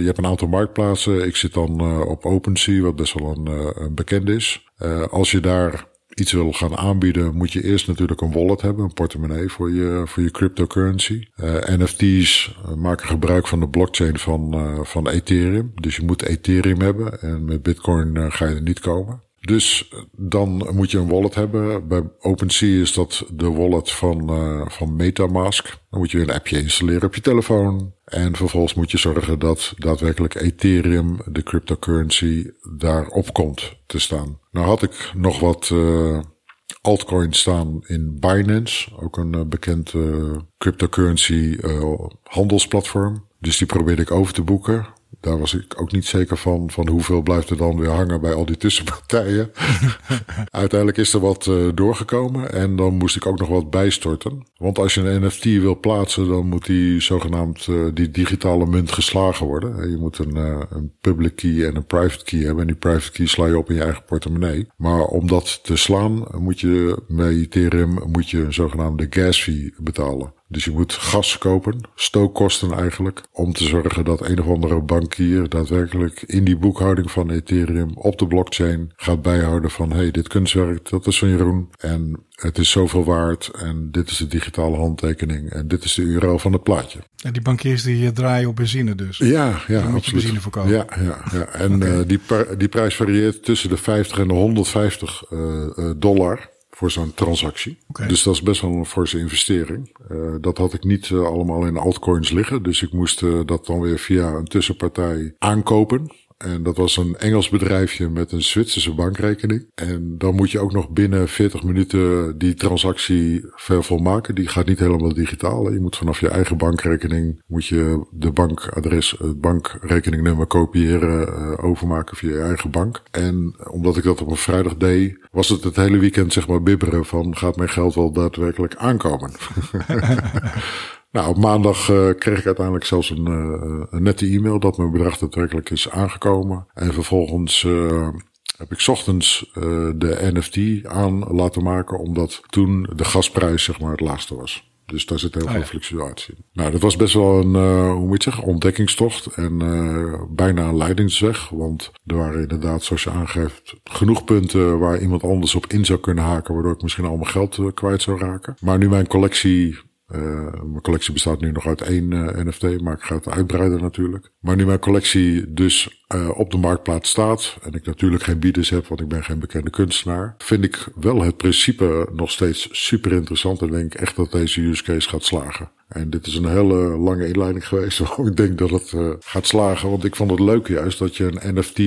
je hebt een aantal marktplaatsen. Ik zit dan op OpenSea, wat best wel een, een bekend is. Uh, als je daar iets wil gaan aanbieden, moet je eerst natuurlijk een wallet hebben, een portemonnee voor je, voor je cryptocurrency. Uh, NFT's maken gebruik van de blockchain van, van Ethereum. Dus je moet Ethereum hebben en met Bitcoin ga je er niet komen. Dus dan moet je een wallet hebben. Bij OpenSea is dat de wallet van, uh, van Metamask. Dan moet je een appje installeren op je telefoon. En vervolgens moet je zorgen dat daadwerkelijk Ethereum, de cryptocurrency, daarop komt te staan. Nou had ik nog wat uh, altcoins staan in Binance. Ook een bekend cryptocurrency handelsplatform. Dus die probeerde ik over te boeken daar was ik ook niet zeker van, van hoeveel blijft er dan weer hangen bij al die tussenpartijen. Uiteindelijk is er wat uh, doorgekomen en dan moest ik ook nog wat bijstorten. Want als je een NFT wil plaatsen, dan moet die zogenaamd uh, die digitale munt geslagen worden. Je moet een, uh, een public key en een private key hebben. En die private key sla je op in je eigen portemonnee. Maar om dat te slaan, moet je met Ethereum moet je een zogenaamde gas fee betalen. Dus je moet gas kopen, stookkosten eigenlijk, om te zorgen dat een of andere bankier daadwerkelijk in die boekhouding van Ethereum op de blockchain gaat bijhouden van hey, dit kunstwerk, dat is van Jeroen en het is zoveel waard en dit is de digitale handtekening en dit is de URL van het plaatje. En die bankiers die draaien op benzine dus? Ja, ja, moet je benzine voorkomen? Ja, ja, ja. en okay. uh, die, die prijs varieert tussen de 50 en de 150 uh, uh, dollar voor zo'n transactie. Okay. Dus dat is best wel een forse investering. Uh, dat had ik niet uh, allemaal in altcoins liggen. Dus ik moest uh, dat dan weer via een tussenpartij aankopen. En dat was een Engels bedrijfje met een Zwitserse bankrekening. En dan moet je ook nog binnen 40 minuten die transactie vervolmaken. Die gaat niet helemaal digitaal. Je moet vanaf je eigen bankrekening moet je de bankadres, het bankrekeningnummer kopiëren, uh, overmaken via je eigen bank. En omdat ik dat op een vrijdag deed, was het het hele weekend zeg maar bibberen van gaat mijn geld wel daadwerkelijk aankomen. Nou, op maandag uh, kreeg ik uiteindelijk zelfs een, uh, een nette e-mail dat mijn bedrag daadwerkelijk is aangekomen. En vervolgens uh, heb ik ochtends de NFT aan laten maken, omdat toen de gasprijs zeg maar het laagste was. Dus daar zit heel veel oh ja. fluctuatie in. Nou, dat was best wel een, uh, hoe moet je het zeggen, ontdekkingstocht en uh, bijna een leidingsweg. Want er waren inderdaad, zoals je aangeeft, genoeg punten waar iemand anders op in zou kunnen haken, waardoor ik misschien al mijn geld uh, kwijt zou raken. Maar nu mijn collectie uh, mijn collectie bestaat nu nog uit één uh, NFT, maar ik ga het uitbreiden natuurlijk. Maar nu mijn collectie dus uh, op de marktplaats staat en ik natuurlijk geen bieders heb, want ik ben geen bekende kunstenaar, vind ik wel het principe nog steeds super interessant en denk echt dat deze use case gaat slagen. En dit is een hele lange inleiding geweest waarom ik denk dat het gaat slagen, want ik vond het leuk juist dat je een NFT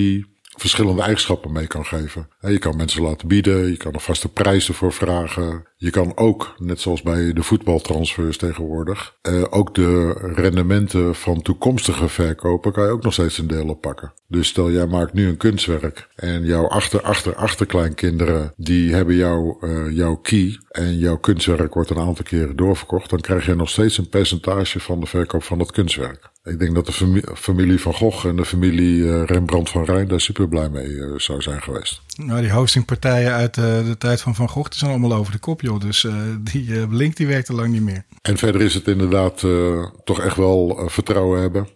verschillende eigenschappen mee kan geven. Je kan mensen laten bieden, je kan er vaste prijzen voor vragen. Je kan ook, net zoals bij de voetbaltransfers tegenwoordig, eh, ook de rendementen van toekomstige verkopen kan je ook nog steeds een deel oppakken. Dus stel jij maakt nu een kunstwerk en jouw achter, achter, achterkleinkinderen die hebben jouw, uh, jouw key en jouw kunstwerk wordt een aantal keren doorverkocht, dan krijg je nog steeds een percentage van de verkoop van dat kunstwerk. Ik denk dat de familie, van Gogh en de familie uh, Rembrandt van Rijn daar super blij mee uh, zou zijn geweest. Nou, die hostingpartijen uit uh, de tijd van Van Gogh die zijn allemaal over de kop, Dus die link die werkt al lang niet meer. En verder is het inderdaad toch echt wel vertrouwen hebben.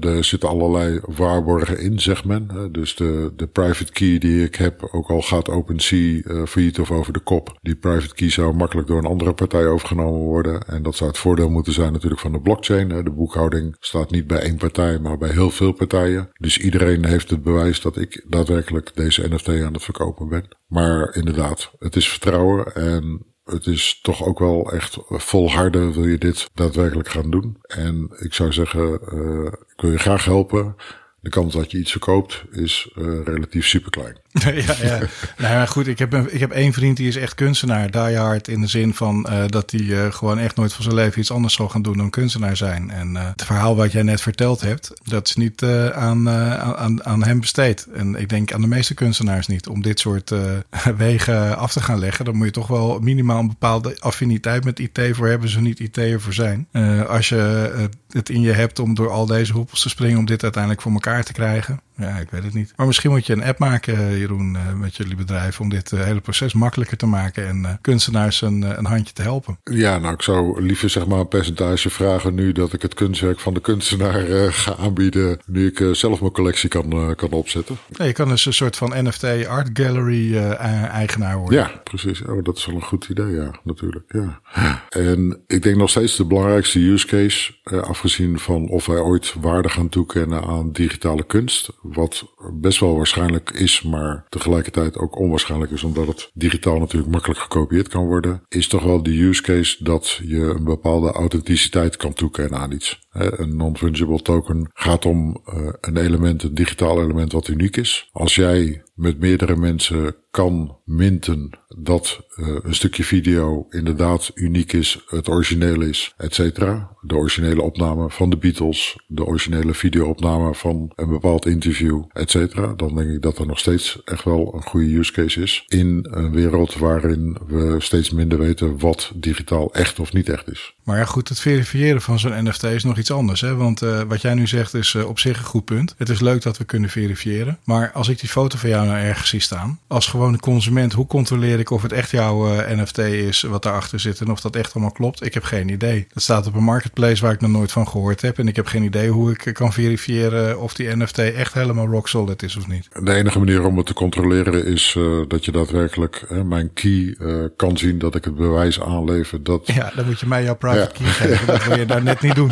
Er zitten allerlei waarborgen in, zegt men. Dus de, de private key die ik heb, ook al gaat OpenSea uh, failliet of over de kop, die private key zou makkelijk door een andere partij overgenomen worden. En dat zou het voordeel moeten zijn natuurlijk van de blockchain. De boekhouding staat niet bij één partij, maar bij heel veel partijen. Dus iedereen heeft het bewijs dat ik daadwerkelijk deze NFT aan het verkopen ben. Maar inderdaad, het is vertrouwen en het is toch ook wel echt volharden wil je dit daadwerkelijk gaan doen. En ik zou zeggen, uh, ik wil je graag helpen. De kans dat je iets verkoopt is uh, relatief super klein. ja, ja. nou ja, goed. Ik heb, ik heb één vriend die is echt kunstenaar. Die hard in de zin van uh, dat hij uh, gewoon echt nooit van zijn leven iets anders zal gaan doen dan kunstenaar zijn. En uh, het verhaal wat jij net verteld hebt, dat is niet aan, aan, aan hem besteed. En ik denk aan de meeste kunstenaars niet. Om dit soort wegen af te gaan leggen, dan moet je toch wel minimaal een bepaalde affiniteit met IT voor hebben, zo niet IT voor zijn. als je het in je hebt om door al deze hoepels te springen om dit uiteindelijk voor elkaar te krijgen. Ja, ik weet het niet. Maar misschien moet je een app maken, Jeroen, eh, met jullie bedrijf. Om dit eh, hele proces makkelijker te maken en eh, kunstenaars een, een handje te helpen. Ja, nou, ik zou liever zeg maar een percentage vragen nu dat ik het kunstwerk van de kunstenaar ga aanbieden. Nu ik zelf mijn collectie kan, kan opzetten. Ja, je kan dus een soort van NFT art gallery eigenaar worden. Ja, precies. Oh, dat is wel een goed idee, ja, natuurlijk. Ja. En ik denk nog steeds de belangrijkste use case, afgezien van of wij ooit waarde gaan toekennen aan digitale kunst wat best wel waarschijnlijk is, maar tegelijkertijd ook onwaarschijnlijk is, omdat het digitaal natuurlijk makkelijk gekopieerd kan worden, is toch wel de use case dat je een bepaalde authenticiteit kan toekennen aan iets. Een non-fungible token gaat om uh, een element, een digitaal element wat uniek is. Als jij met meerdere mensen kan minten dat uh, een stukje video inderdaad uniek is, het origineel is, et cetera. De originele opname van de Beatles, de originele videoopname van een bepaald interview, et cetera. Dan denk ik dat er nog steeds echt wel een goede use case is. In een wereld waarin we steeds minder weten wat digitaal echt of niet echt is. Maar ja, goed, het verifiëren van zo'n NFT is nog iets anders. Hè? Want uh, wat jij nu zegt is uh, op zich een goed punt. Het is leuk dat we kunnen verifiëren. Maar als ik die foto van jou nou ergens zie staan, als gewone consument, hoe controleer ik of het echt jouw uh, NFT is wat daarachter zit en of dat echt allemaal klopt? Ik heb geen idee. Dat staat op een marketplace waar ik nog nooit van gehoord heb. En ik heb geen idee hoe ik kan verifiëren of die NFT echt helemaal rock solid is of niet. De enige manier om het te controleren is dat je daadwerkelijk mijn key kan zien, dat ik het bewijs aanlever. Dat... Ja, dan moet je mij jouw geven. Dat wil je daar net niet doen.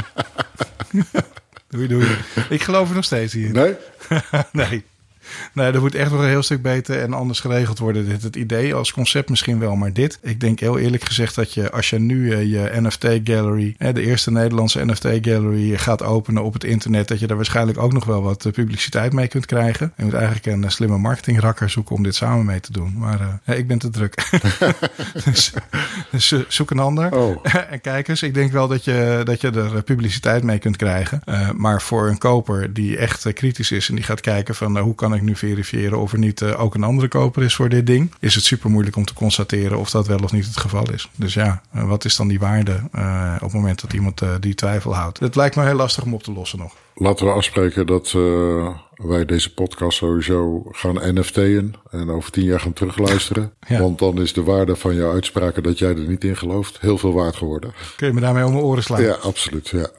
doei, doei. Ik geloof er nog steeds hier. Nee? nee. Nee, dat moet echt nog een heel stuk beter en anders geregeld worden. Dit, het idee als concept misschien wel, maar dit. Ik denk heel eerlijk gezegd dat je, als je nu uh, je NFT-gallery, de eerste Nederlandse NFT-gallery gaat openen op het internet, dat je daar waarschijnlijk ook nog wel wat publiciteit mee kunt krijgen. Je moet eigenlijk een slimme marketingrakker zoeken om dit samen mee te doen. Maar uh, ik ben te druk. dus, dus zoek een ander. Oh. en kijk eens, ik denk wel dat je, dat je er publiciteit mee kunt krijgen. maar voor een koper die echt kritisch is en die gaat kijken van hoe kan ik nu verifiëren of er niet uh, ook een andere koper is voor dit ding, is het super moeilijk om te constateren of dat wel of niet het geval is. Dus ja, uh, wat is dan die waarde uh, op het moment dat iemand die twijfel houdt? Het lijkt me heel lastig om op te lossen nog. Laten we afspreken dat wij deze podcast sowieso gaan NFT'en en over tien jaar gaan terugluisteren. Ja. Want dan is de waarde van jouw uitspraken dat jij er niet in gelooft heel veel waard geworden. Kun je me daarmee om mijn oren slaan? Ja, absoluut. Ja.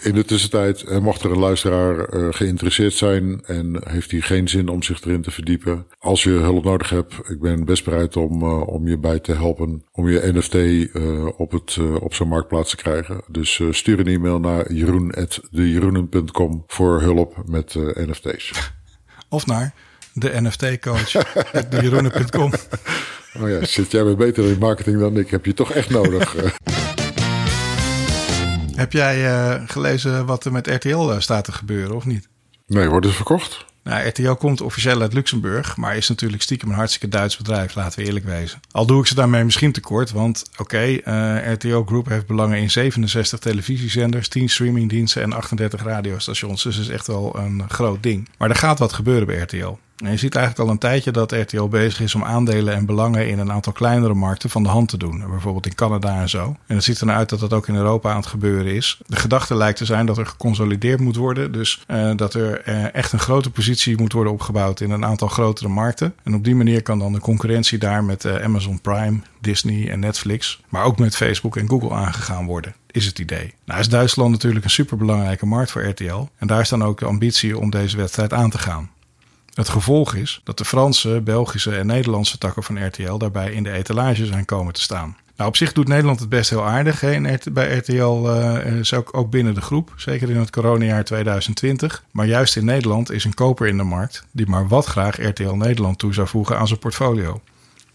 In de tussentijd mocht er een luisteraar uh, geïnteresseerd zijn en heeft hij geen zin om zich erin te verdiepen. Als je hulp nodig hebt, ik ben best bereid om, uh, om je bij te helpen om je NFT uh, op, het, op zo'n marktplaats te krijgen. Dus stuur een e-mail naar jeroen.dejeroenen.com voor hulp met NFT's. Of naar de NFT-coach jeroenen.com. Oh ja, zit jij weer beter in marketing dan ik? Heb je toch echt nodig? Heb jij uh, gelezen wat er met RTL uh, staat te gebeuren of niet? Nee, wordt het verkocht? Nou, RTL komt officieel uit Luxemburg, maar is natuurlijk stiekem een hartstikke Duits bedrijf, laten we eerlijk wezen. Al doe ik ze daarmee misschien tekort, want oké, okay, uh, RTL Group heeft belangen in 67 televisiezenders, 10 streamingdiensten en 38 radiostations. Dus dat is echt wel een groot ding. Maar er gaat wat gebeuren bij RTL. En je ziet eigenlijk al een tijdje dat RTL bezig is om aandelen en belangen in een aantal kleinere markten van de hand te doen. Bijvoorbeeld in Canada en zo. En het ziet er nou uit dat dat ook in Europa aan het gebeuren is. De gedachte lijkt te zijn dat er geconsolideerd moet worden. Dus uh, dat er uh, echt een grote positie moet worden opgebouwd in een aantal grotere markten. En op die manier kan dan de concurrentie daar met uh, Amazon Prime, Disney en Netflix, maar ook met Facebook en Google aangegaan worden. Is het idee. Nou is Duitsland natuurlijk een superbelangrijke markt voor RTL. En daar is dan ook de ambitie om deze wedstrijd aan te gaan. Het gevolg is dat de Franse, Belgische en Nederlandse takken van RTL daarbij in de etalage zijn komen te staan. Nou, op zich doet Nederland het best heel aardig hè, bij RTL, uh, ook, ook binnen de groep. Zeker in het coronajaar 2020. Maar juist in Nederland is een koper in de markt die maar wat graag RTL Nederland toe zou voegen aan zijn portfolio.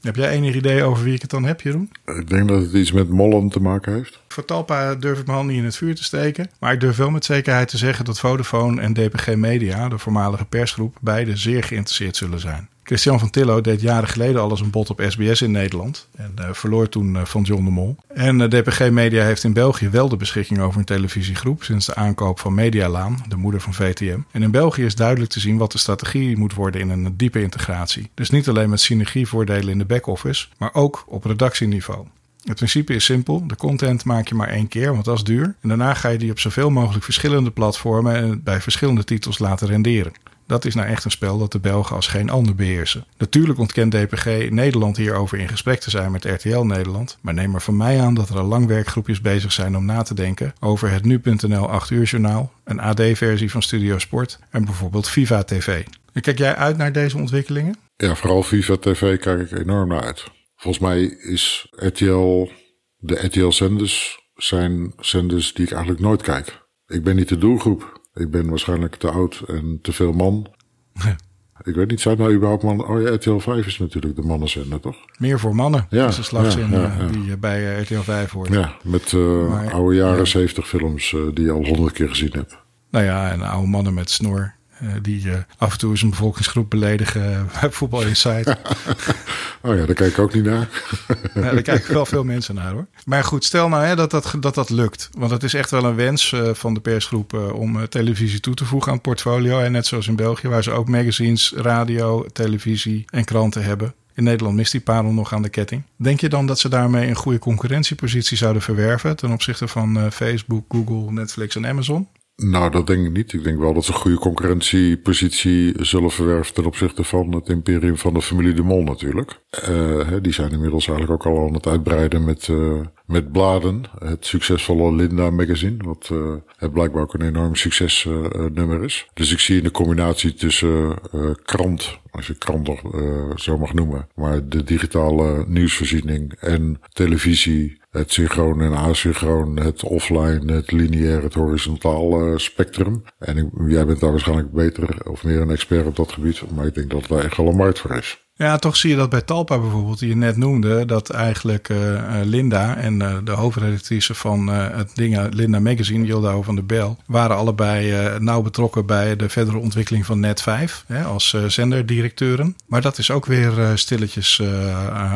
Heb jij enig idee over wie ik het dan heb, Jeroen? Ik denk dat het iets met mollen te maken heeft. Voor Talpa durf ik mijn hand niet in het vuur te steken. Maar ik durf wel met zekerheid te zeggen dat Vodafone en DPG Media, de voormalige persgroep, beide zeer geïnteresseerd zullen zijn. Christian van Tillo deed jaren geleden al eens een bod op SBS in Nederland. En uh, verloor toen uh, van John de Mol. En uh, DPG Media heeft in België wel de beschikking over een televisiegroep. Sinds de aankoop van Medialaan, de moeder van VTM. En in België is duidelijk te zien wat de strategie moet worden in een diepe integratie. Dus niet alleen met synergievoordelen in de back-office, maar ook op redactieniveau. Het principe is simpel. De content maak je maar één keer, want dat is duur. En daarna ga je die op zoveel mogelijk verschillende platformen en bij verschillende titels laten renderen. Dat is nou echt een spel dat de Belgen als geen ander beheersen. Natuurlijk ontkent DPG Nederland hierover in gesprek te zijn met RTL Nederland. Maar neem er van mij aan dat er al lang werkgroepjes bezig zijn om na te denken over het nu.nl 8 uur journaal, een AD-versie van Studio Sport en bijvoorbeeld Viva TV. En kijk jij uit naar deze ontwikkelingen? Ja, vooral Viva TV kijk ik enorm naar uit. Volgens mij is RTL, de RTL-zenders zijn zenders die ik eigenlijk nooit kijk. Ik ben niet de doelgroep. Ik ben waarschijnlijk te oud en te veel man. Ik weet niet, zou het nou überhaupt man... Oh ja, RTL 5 is natuurlijk de mannenzender, toch? Meer voor mannen. Ja, dat is de slagzin ja, ja, die eh, bij eh, RTL 5 hoort. Ja, met eh, Maar- oude jaren ja. 70 films die je al honderd keer gezien hebt. Nou ja, en oude mannen met snor. Eh, die eh, af en toe eens een bevolkingsgroep beledigen eh, bij Voetbal Insight. Oh ja, daar kijk ik ook niet naar. Ja, daar kijken wel veel mensen naar hoor. Maar goed, stel nou hè, dat, dat, dat dat lukt. Want het is echt wel een wens eh, van de persgroep eh, om eh, televisie toe te voegen aan het portfolio. En net zoals in België, waar ze ook magazines, radio, televisie en kranten hebben. In Nederland mist die parel nog aan de ketting. Denk je dan dat ze daarmee een goede concurrentiepositie zouden verwerven ten opzichte van eh, Facebook, Google, Netflix en Amazon? Nou, dat denk ik niet. Ik denk wel dat ze een goede concurrentiepositie zullen verwerven ten opzichte van het imperium van de familie De Mol natuurlijk. Eh, die zijn inmiddels eigenlijk ook al aan het uitbreiden met, eh, met bladen. Het succesvolle Linda magazine, wat eh, het blijkbaar ook een enorm succesnummer is. Dus ik zie in de combinatie tussen krant, als je krant nog zo mag noemen, maar de digitale nieuwsvoorziening en televisie het synchroon en asynchroon, het offline, het lineair, het horizontaal eh, spectrum. En ik, jij bent daar waarschijnlijk beter of meer een expert op dat gebied, maar ik denk dat daar echt wel een markt voor is. Ja, toch zie je dat bij Talpa bijvoorbeeld, die je net noemde, dat eigenlijk eh, eh, Linda en eh, de hoofdredactrice van het ding, Linda Magazine, Jilda van der Bel, waren allebei nauw betrokken bij de verdere ontwikkeling van Net5 hè, als zenderdirecteuren. Maar dat is ook weer stilletjes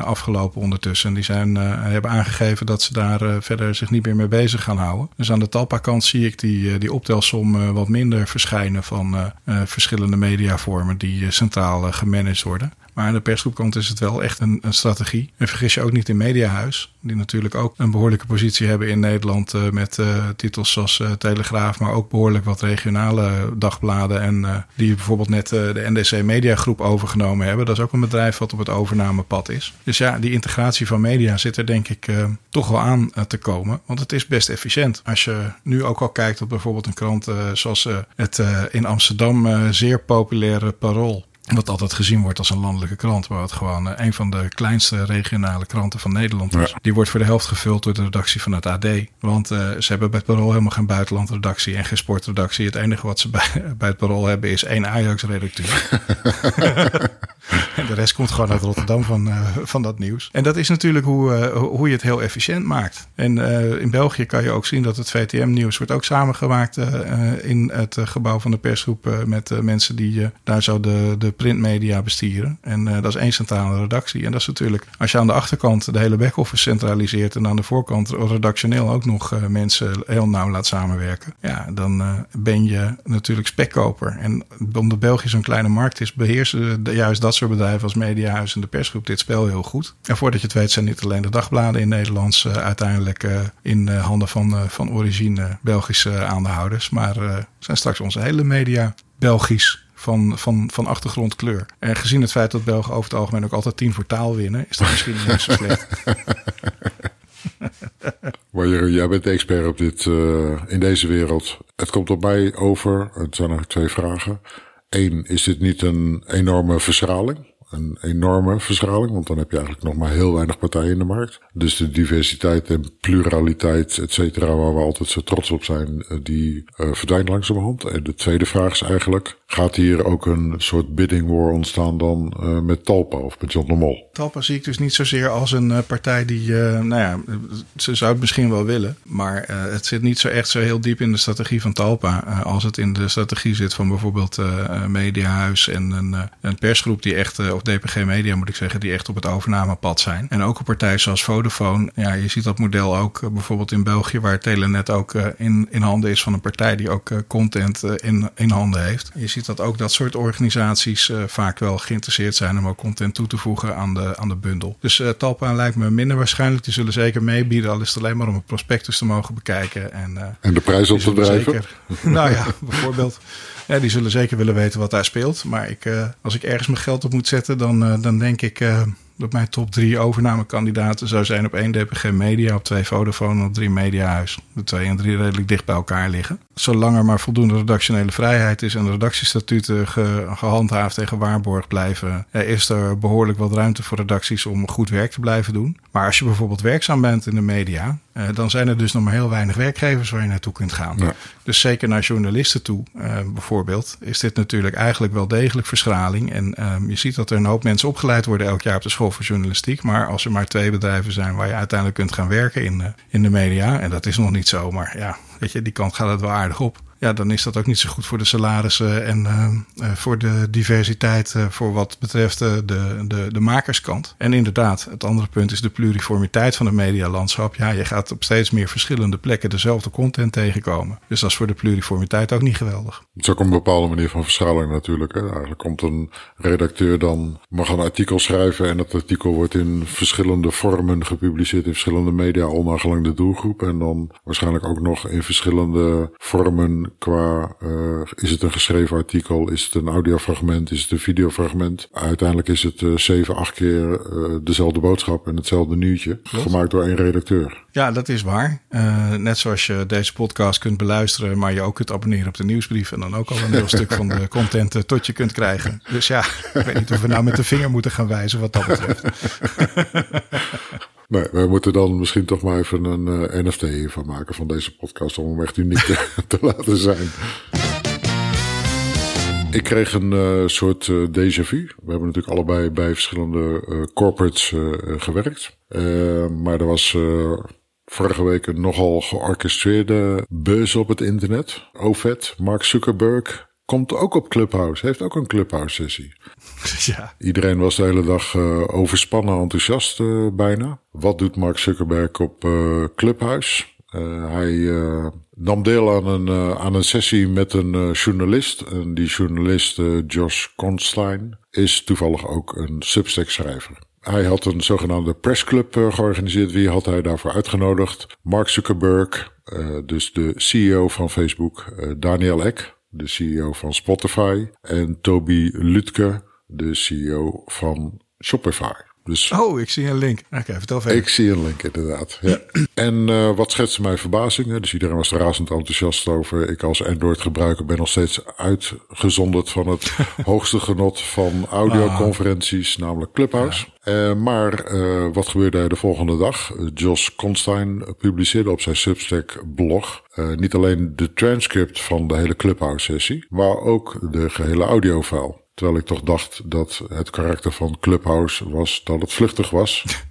afgelopen ondertussen. Die zijn, hebben aangegeven dat ze daar verder zich niet meer mee bezig gaan houden. Dus aan de Talpa-kant zie ik die, die optelsom wat minder verschijnen van verschillende mediavormen die centraal gemanaged worden. Maar aan de persgroepkant is het wel echt een, een strategie. En vergis je ook niet in Mediahuis, die natuurlijk ook een behoorlijke positie hebben in Nederland eh, met eh, titels zoals eh, Telegraaf, maar ook behoorlijk wat regionale dagbladen en die bijvoorbeeld net de NDC Mediagroep overgenomen hebben. Dat is ook een bedrijf wat op het overnamepad is. Dus ja, die integratie van media zit er denk ik toch wel aan te komen, want het is best efficiënt. Als je nu ook al kijkt op bijvoorbeeld een krant zoals het in Amsterdam zeer populaire Parool. Wat altijd gezien wordt als een landelijke krant. Maar wat gewoon eh, een van de kleinste regionale kranten van Nederland is. Ja. Die wordt voor de helft gevuld door de redactie van het AD. Want eh, ze hebben bij het Parool helemaal geen buitenlandredactie en geen sportredactie. Het enige wat ze bij, bij het Parool hebben is één Ajax-redacteur. en de rest komt gewoon uit Rotterdam van, eh, van dat nieuws. En dat is natuurlijk hoe, hoe je het heel efficiënt maakt. En in België kan je ook zien dat het VTM-nieuws wordt ook samengemaakt in het gebouw van de persgroep met mensen die daar zo de, de printmedia bestieren. En eh, dat is één centrale redactie. En dat is natuurlijk, als je aan de achterkant de hele back-office centraliseert en aan de voorkant redactioneel ook nog eh, mensen heel nauw laat samenwerken, ja, dan eh, ben je natuurlijk spekkoper. En omdat België zo'n kleine markt is, beheersen juist dat soort bedrijven als Mediahuis en de persgroep dit spel heel goed. En voordat je het weet zijn niet alleen de dagbladen in Nederlands uiteindelijk in handen van, van origine Belgische aandeelhouders, maar zijn straks onze hele media Belgisch van, van, van achtergrondkleur. En gezien het feit dat Belgen over het algemeen ook altijd tien voor taal winnen, is dat misschien niet zo slecht. Maar jij bent de expert op dit, eh, in deze wereld. Het komt op mij over, het zijn eigenlijk twee vragen. Eén, is dit niet een enorme verschraling? Een enorme verschraling, want dan heb je eigenlijk nog maar heel weinig partijen in de markt. Dus de diversiteit en pluraliteit, et cetera, waar we altijd zo trots op zijn, eh, die eh, verdwijnt langzamerhand. En de tweede vraag is eigenlijk, gaat hier ook een soort bidding war ontstaan dan eh, met Talpa of met John de Mol? Talpa zie ik dus niet zozeer als een partij die, nou ja, ze zou het misschien wel willen, maar het zit niet zo echt zo heel diep in de strategie van Talpa als het in de strategie zit van bijvoorbeeld Mediahuis en een, een persgroep die echt, of DPG Media moet ik zeggen, die echt op het overnamepad zijn. En ook een partij zoals Vodafone, ja, je ziet dat model ook eh, bijvoorbeeld in België, waar Telenet ook eh, in, in handen is van een partij die ook eh, content in, in handen heeft. Je ziet dat ook dat soort organisaties vaak wel geïnteresseerd zijn om ook content toe te voegen aan de, aan de bundel. Dus eh, Talpa lijkt me minder waarschijnlijk. Die zullen zeker meebieden, al is het alleen maar om het prospectus te mogen bekijken. En, En de prijs op te drijven? zeker- nou ja, bijvoorbeeld. Die zullen zeker willen weten wat daar speelt. Maar ik, eh, als ik ergens mijn geld op moet zetten, dan, eh, dan denk ik eh, dat mijn top drie overnamekandidaten zou zijn op één DPG Media, op twee Vodafone en op drie Mediahuis. De twee en drie redelijk dicht bij elkaar liggen. Zolang er maar voldoende redactionele vrijheid is en de redactiestatuten ge- gehandhaafd en gewaarborgd blijven, is er behoorlijk wat ruimte voor redacties om goed werk te blijven doen. Maar als je bijvoorbeeld werkzaam bent in de media uh, dan zijn er dus nog maar heel weinig werkgevers waar je naartoe kunt gaan. Ja. Dus zeker naar journalisten toe, uh, bijvoorbeeld, is dit natuurlijk eigenlijk wel degelijk verschraling. En um, je ziet dat er een hoop mensen opgeleid worden elk jaar op de school voor journalistiek. Maar als er maar twee bedrijven zijn waar je uiteindelijk kunt gaan werken in, uh, in de media, en dat is nog niet zo, maar ja, weet je, die kant gaat het wel aardig op ja, dan is dat ook niet zo goed voor de salarissen en uh, voor de diversiteit uh, voor wat betreft de, de, de makerskant. En inderdaad, het andere punt is de pluriformiteit van het medialandschap. Ja, je gaat op steeds meer verschillende plekken dezelfde content tegenkomen. Dus dat is voor de pluriformiteit ook niet geweldig. Het is ook een bepaalde manier van verschraling natuurlijk. Hè? Eigenlijk komt een redacteur dan, mag een artikel schrijven en dat artikel wordt in verschillende vormen gepubliceerd in verschillende media, onnagelang de doelgroep. En dan waarschijnlijk ook nog in verschillende vormen qua uh, is het een geschreven artikel, is het een audiofragment, is het een videofragment. Uiteindelijk is het uh, zeven, acht keer uh, dezelfde boodschap en hetzelfde nieuwtje, gemaakt door één redacteur. Ja, dat is waar. net zoals je deze podcast kunt beluisteren, maar je ook kunt abonneren op de nieuwsbrief en dan ook al een heel stuk van de content tot je kunt krijgen. Dus ja, ik weet niet of we nou met de vinger moeten gaan wijzen wat dat betreft. Nee, wij moeten dan misschien toch maar even een uh, NFT van maken van deze podcast om hem echt uniek te, te laten zijn. Ik kreeg een uh, soort uh, déjà vu. We hebben natuurlijk allebei bij verschillende corporates gewerkt. maar er was vorige week een nogal georchestreerde buzz op het internet. OVED, Mark Zuckerberg, komt ook op Clubhouse. Heeft ook een Clubhouse sessie. Ja. Iedereen was de hele dag uh, overspannen enthousiast uh, bijna. Wat doet Mark Zuckerberg op uh, Clubhouse? hij nam deel aan een, aan een sessie met een journalist. En die journalist, Josh Constein, is toevallig ook een Substack schrijver. Hij had een zogenaamde pressclub georganiseerd. Wie had hij daarvoor uitgenodigd? Mark Zuckerberg, dus de CEO van Facebook, Daniel Ek, de CEO van Spotify, en Toby Lutke, de CEO van Shopify. Dus oh, ik zie een link. Oké, okay, vertel verder. Ik zie een link, inderdaad. Ja. en uh, wat schetste mijn verbazingen? Dus iedereen was er razend enthousiast over. Ik als Android-gebruiker ben nog steeds uitgezonderd van het hoogste genot van audioconferenties, ah. namelijk Clubhouse. Ja. Uh, maar uh, wat gebeurde er de volgende dag? Josh Constein publiceerde op zijn Substack-blog niet alleen de transcript van de hele Clubhouse-sessie, maar ook de gehele audiofile. Terwijl ik toch dacht dat het karakter van Clubhouse was dat het vluchtig was.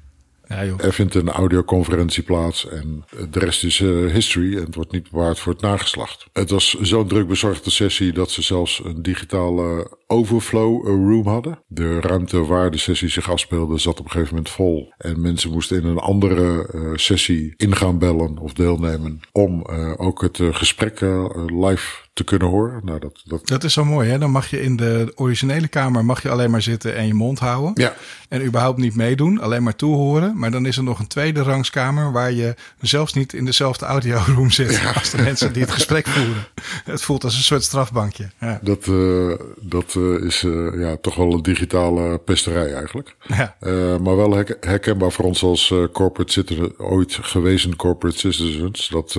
Er vindt een audioconferentie plaats en de rest is uh, history en het wordt niet bewaard voor het nageslacht. Het was zo'n druk bezorgde sessie dat ze zelfs een digitale overflow room hadden. De ruimte waar de sessie zich afspeelde zat op een gegeven moment vol. En mensen moesten in een andere uh, sessie ingaan bellen of deelnemen om ook het gesprek live te kunnen horen. Nou, dat, dat... dat is zo mooi, hè? Dan mag je in de originele kamer mag je alleen maar zitten en je mond houden. Ja. En überhaupt niet meedoen, alleen maar toehoren. Maar dan is er nog een tweede rangskamer waar je zelfs niet in dezelfde audioroom zit ja. als de mensen die het gesprek voeren. Het voelt als een soort strafbankje. Ja. Dat, uh, dat uh, is uh, ja, toch wel een digitale pesterij eigenlijk. Ja. maar wel herkenbaar voor ons als corporate citizen, ooit gewezen corporate citizens. Dat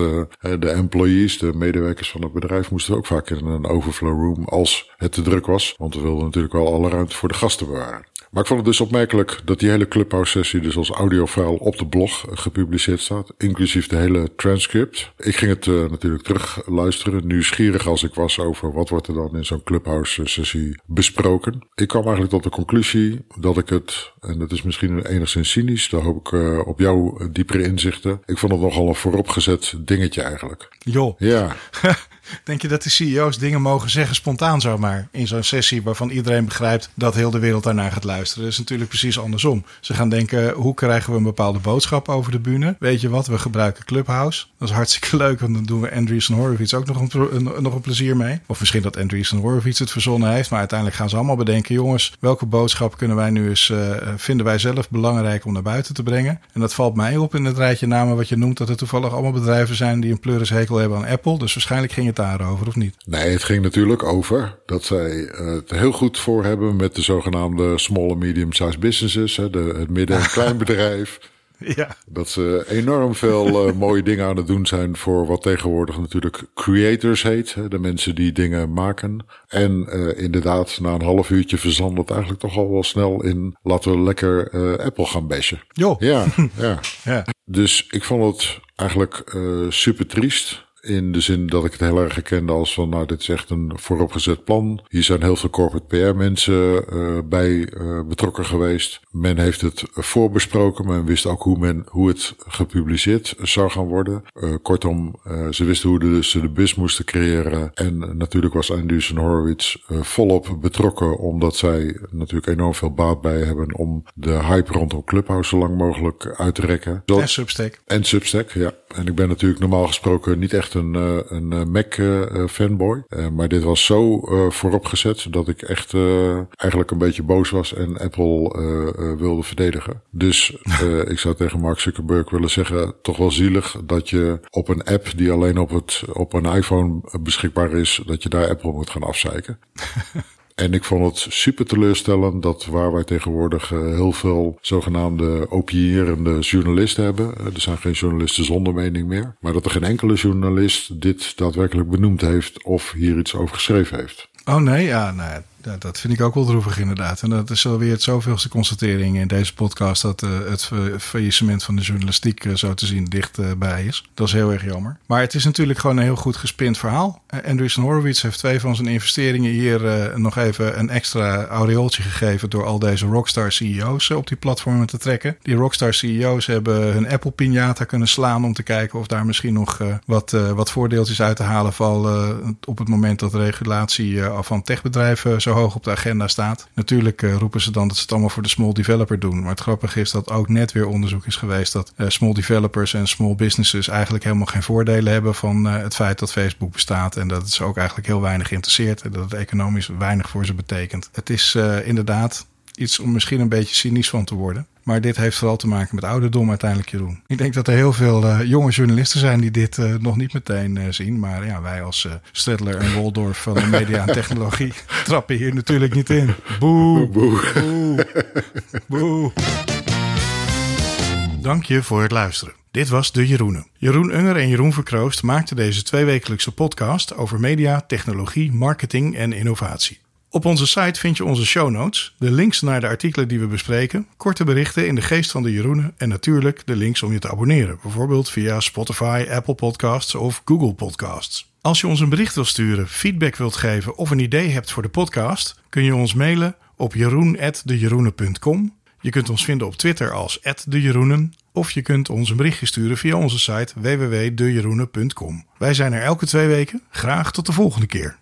de employees, de medewerkers van het bedrijf moesten ook vaak in een overflow room als het te druk was. Want we wilden natuurlijk wel alle ruimte voor de gasten bewaren. Maar ik vond het dus opmerkelijk dat die hele Clubhouse-sessie dus als audiofile op de blog gepubliceerd staat. Inclusief de hele transcript. Ik ging het uh, natuurlijk terug luisteren, nieuwsgierig als ik was over wat wordt er dan in zo'n Clubhouse-sessie besproken. Ik kwam eigenlijk tot de conclusie dat ik het, en dat is misschien enigszins cynisch, daar hoop ik uh, op jouw diepere inzichten. Ik vond het nogal een vooropgezet dingetje eigenlijk. Joh. Ja. Denk je dat de CEO's dingen mogen zeggen spontaan zomaar in zo'n sessie waarvan iedereen begrijpt dat heel de wereld daarnaar gaat luisteren? Dat is natuurlijk precies andersom. Ze gaan denken, hoe krijgen we een bepaalde boodschap over de bühne? Weet je wat, we gebruiken Clubhouse. Dat is hartstikke leuk, want dan doen we Andreessen Horowitz ook nog een, nog een plezier mee. Of misschien dat Andreessen Horowitz het verzonnen heeft, maar uiteindelijk gaan ze allemaal bedenken, jongens, welke boodschap kunnen wij nu eens, uh, vinden wij zelf belangrijk om naar buiten te brengen? En dat valt mij op in het rijtje namen wat je noemt, dat er toevallig allemaal bedrijven zijn die een pleurishekel hebben aan Apple. Dus waarschijnlijk ging het daarover, of niet? Nee, het ging natuurlijk over dat zij het heel goed voor hebben met de zogenaamde small and medium-sized businesses, hè, de, het midden- en kleinbedrijf. Ja. Dat ze enorm veel uh, mooie dingen aan het doen zijn voor wat tegenwoordig natuurlijk creators heet. Hè, de mensen die dingen maken. En uh, inderdaad, na een half uurtje verzand het eigenlijk toch al wel snel in laten we lekker Apple gaan bashen. Jo. Ja, ja. ja. Dus ik vond het eigenlijk super triest. In de zin dat ik het heel erg herkende als van, nou, dit is echt een vooropgezet plan. Hier zijn heel veel corporate PR-mensen uh, bij uh, betrokken geweest. Men heeft het voorbesproken. Men wist ook hoe, men, hoe het gepubliceerd zou gaan worden. Uh, kortom, ze wisten hoe de, ze de bus moesten creëren. En natuurlijk was Andreessen Horowitz volop betrokken, omdat zij natuurlijk enorm veel baat bij hebben om de hype rondom Clubhouse zo lang mogelijk uit te rekken. En Substack. En Substack, ja. En ik ben natuurlijk normaal gesproken niet echt een, eh, een eh, Mac-fanboy. Eh, maar dit was zo vooropgezet dat ik echt eigenlijk een beetje boos was en Apple wilde verdedigen. Dus ik zou tegen Mark Zuckerberg willen zeggen, toch wel zielig dat je op een app die alleen op, het, op een iPhone beschikbaar is, dat je daar Apple moet gaan afzeiken. En ik vond het super teleurstellend dat waar wij tegenwoordig uh, heel veel zogenaamde opinierende journalisten hebben. Uh, er zijn geen journalisten zonder mening meer. Maar dat er geen enkele journalist dit daadwerkelijk benoemd heeft of hier iets over geschreven heeft. Oh nee, ja, nee, ja, dat vind ik ook wel droevig inderdaad. En dat is alweer het zoveelste constatering in deze podcast... dat uh, het faillissement van de journalistiek uh, zo te zien dichtbij uh, is. Dat is heel erg jammer. Maar het is natuurlijk gewoon een heel goed gespind verhaal. Andreessen Horowitz heeft twee van zijn investeringen hier nog even een extra aureooltje gegeven... door al deze rockstar CEO's op die platformen te trekken. Die rockstar CEO's hebben hun Apple Pinata kunnen slaan... om te kijken of daar misschien nog wat, wat voordeeltjes uit te halen vallen... op het moment dat regulatie van techbedrijven zo hoog op de agenda staat. Natuurlijk uh, roepen ze dan dat ze het allemaal voor de small developer doen. Maar het grappige is dat ook net weer onderzoek is geweest dat uh, small developers en small businesses eigenlijk helemaal geen voordelen hebben van uh, het feit dat Facebook bestaat. En dat het ze ook eigenlijk heel weinig interesseert en dat het economisch weinig voor ze betekent. Het is inderdaad iets om misschien een beetje cynisch van te worden. Maar dit heeft vooral te maken met ouderdom uiteindelijk, Jeroen. Ik denk dat er heel veel uh, jonge journalisten zijn die dit uh, nog niet meteen uh, zien. Maar ja, wij als Stedler en Waldorf van de media en technologie trappen hier natuurlijk niet in. Boe, boe, boe, boe. Dank je voor het luisteren. Dit was De Jeroenen. Jeroen Unger en Jeroen Verkroost maakten deze tweewekelijkse podcast over media, technologie, marketing en innovatie. Op onze site vind je onze show notes, de links naar de artikelen die we bespreken, korte berichten in de geest van de Jeroenen en natuurlijk de links om je te abonneren, bijvoorbeeld via Spotify, Apple Podcasts of Google Podcasts. Als je ons een bericht wilt sturen, feedback wilt geven of een idee hebt voor de podcast, kun je ons mailen op jeroen.dejeroenen.com. Je kunt ons vinden op Twitter als @dejeroenen of je kunt ons een berichtje sturen via onze site www.dejeroenen.com. Wij zijn er elke twee weken. Graag tot de volgende keer.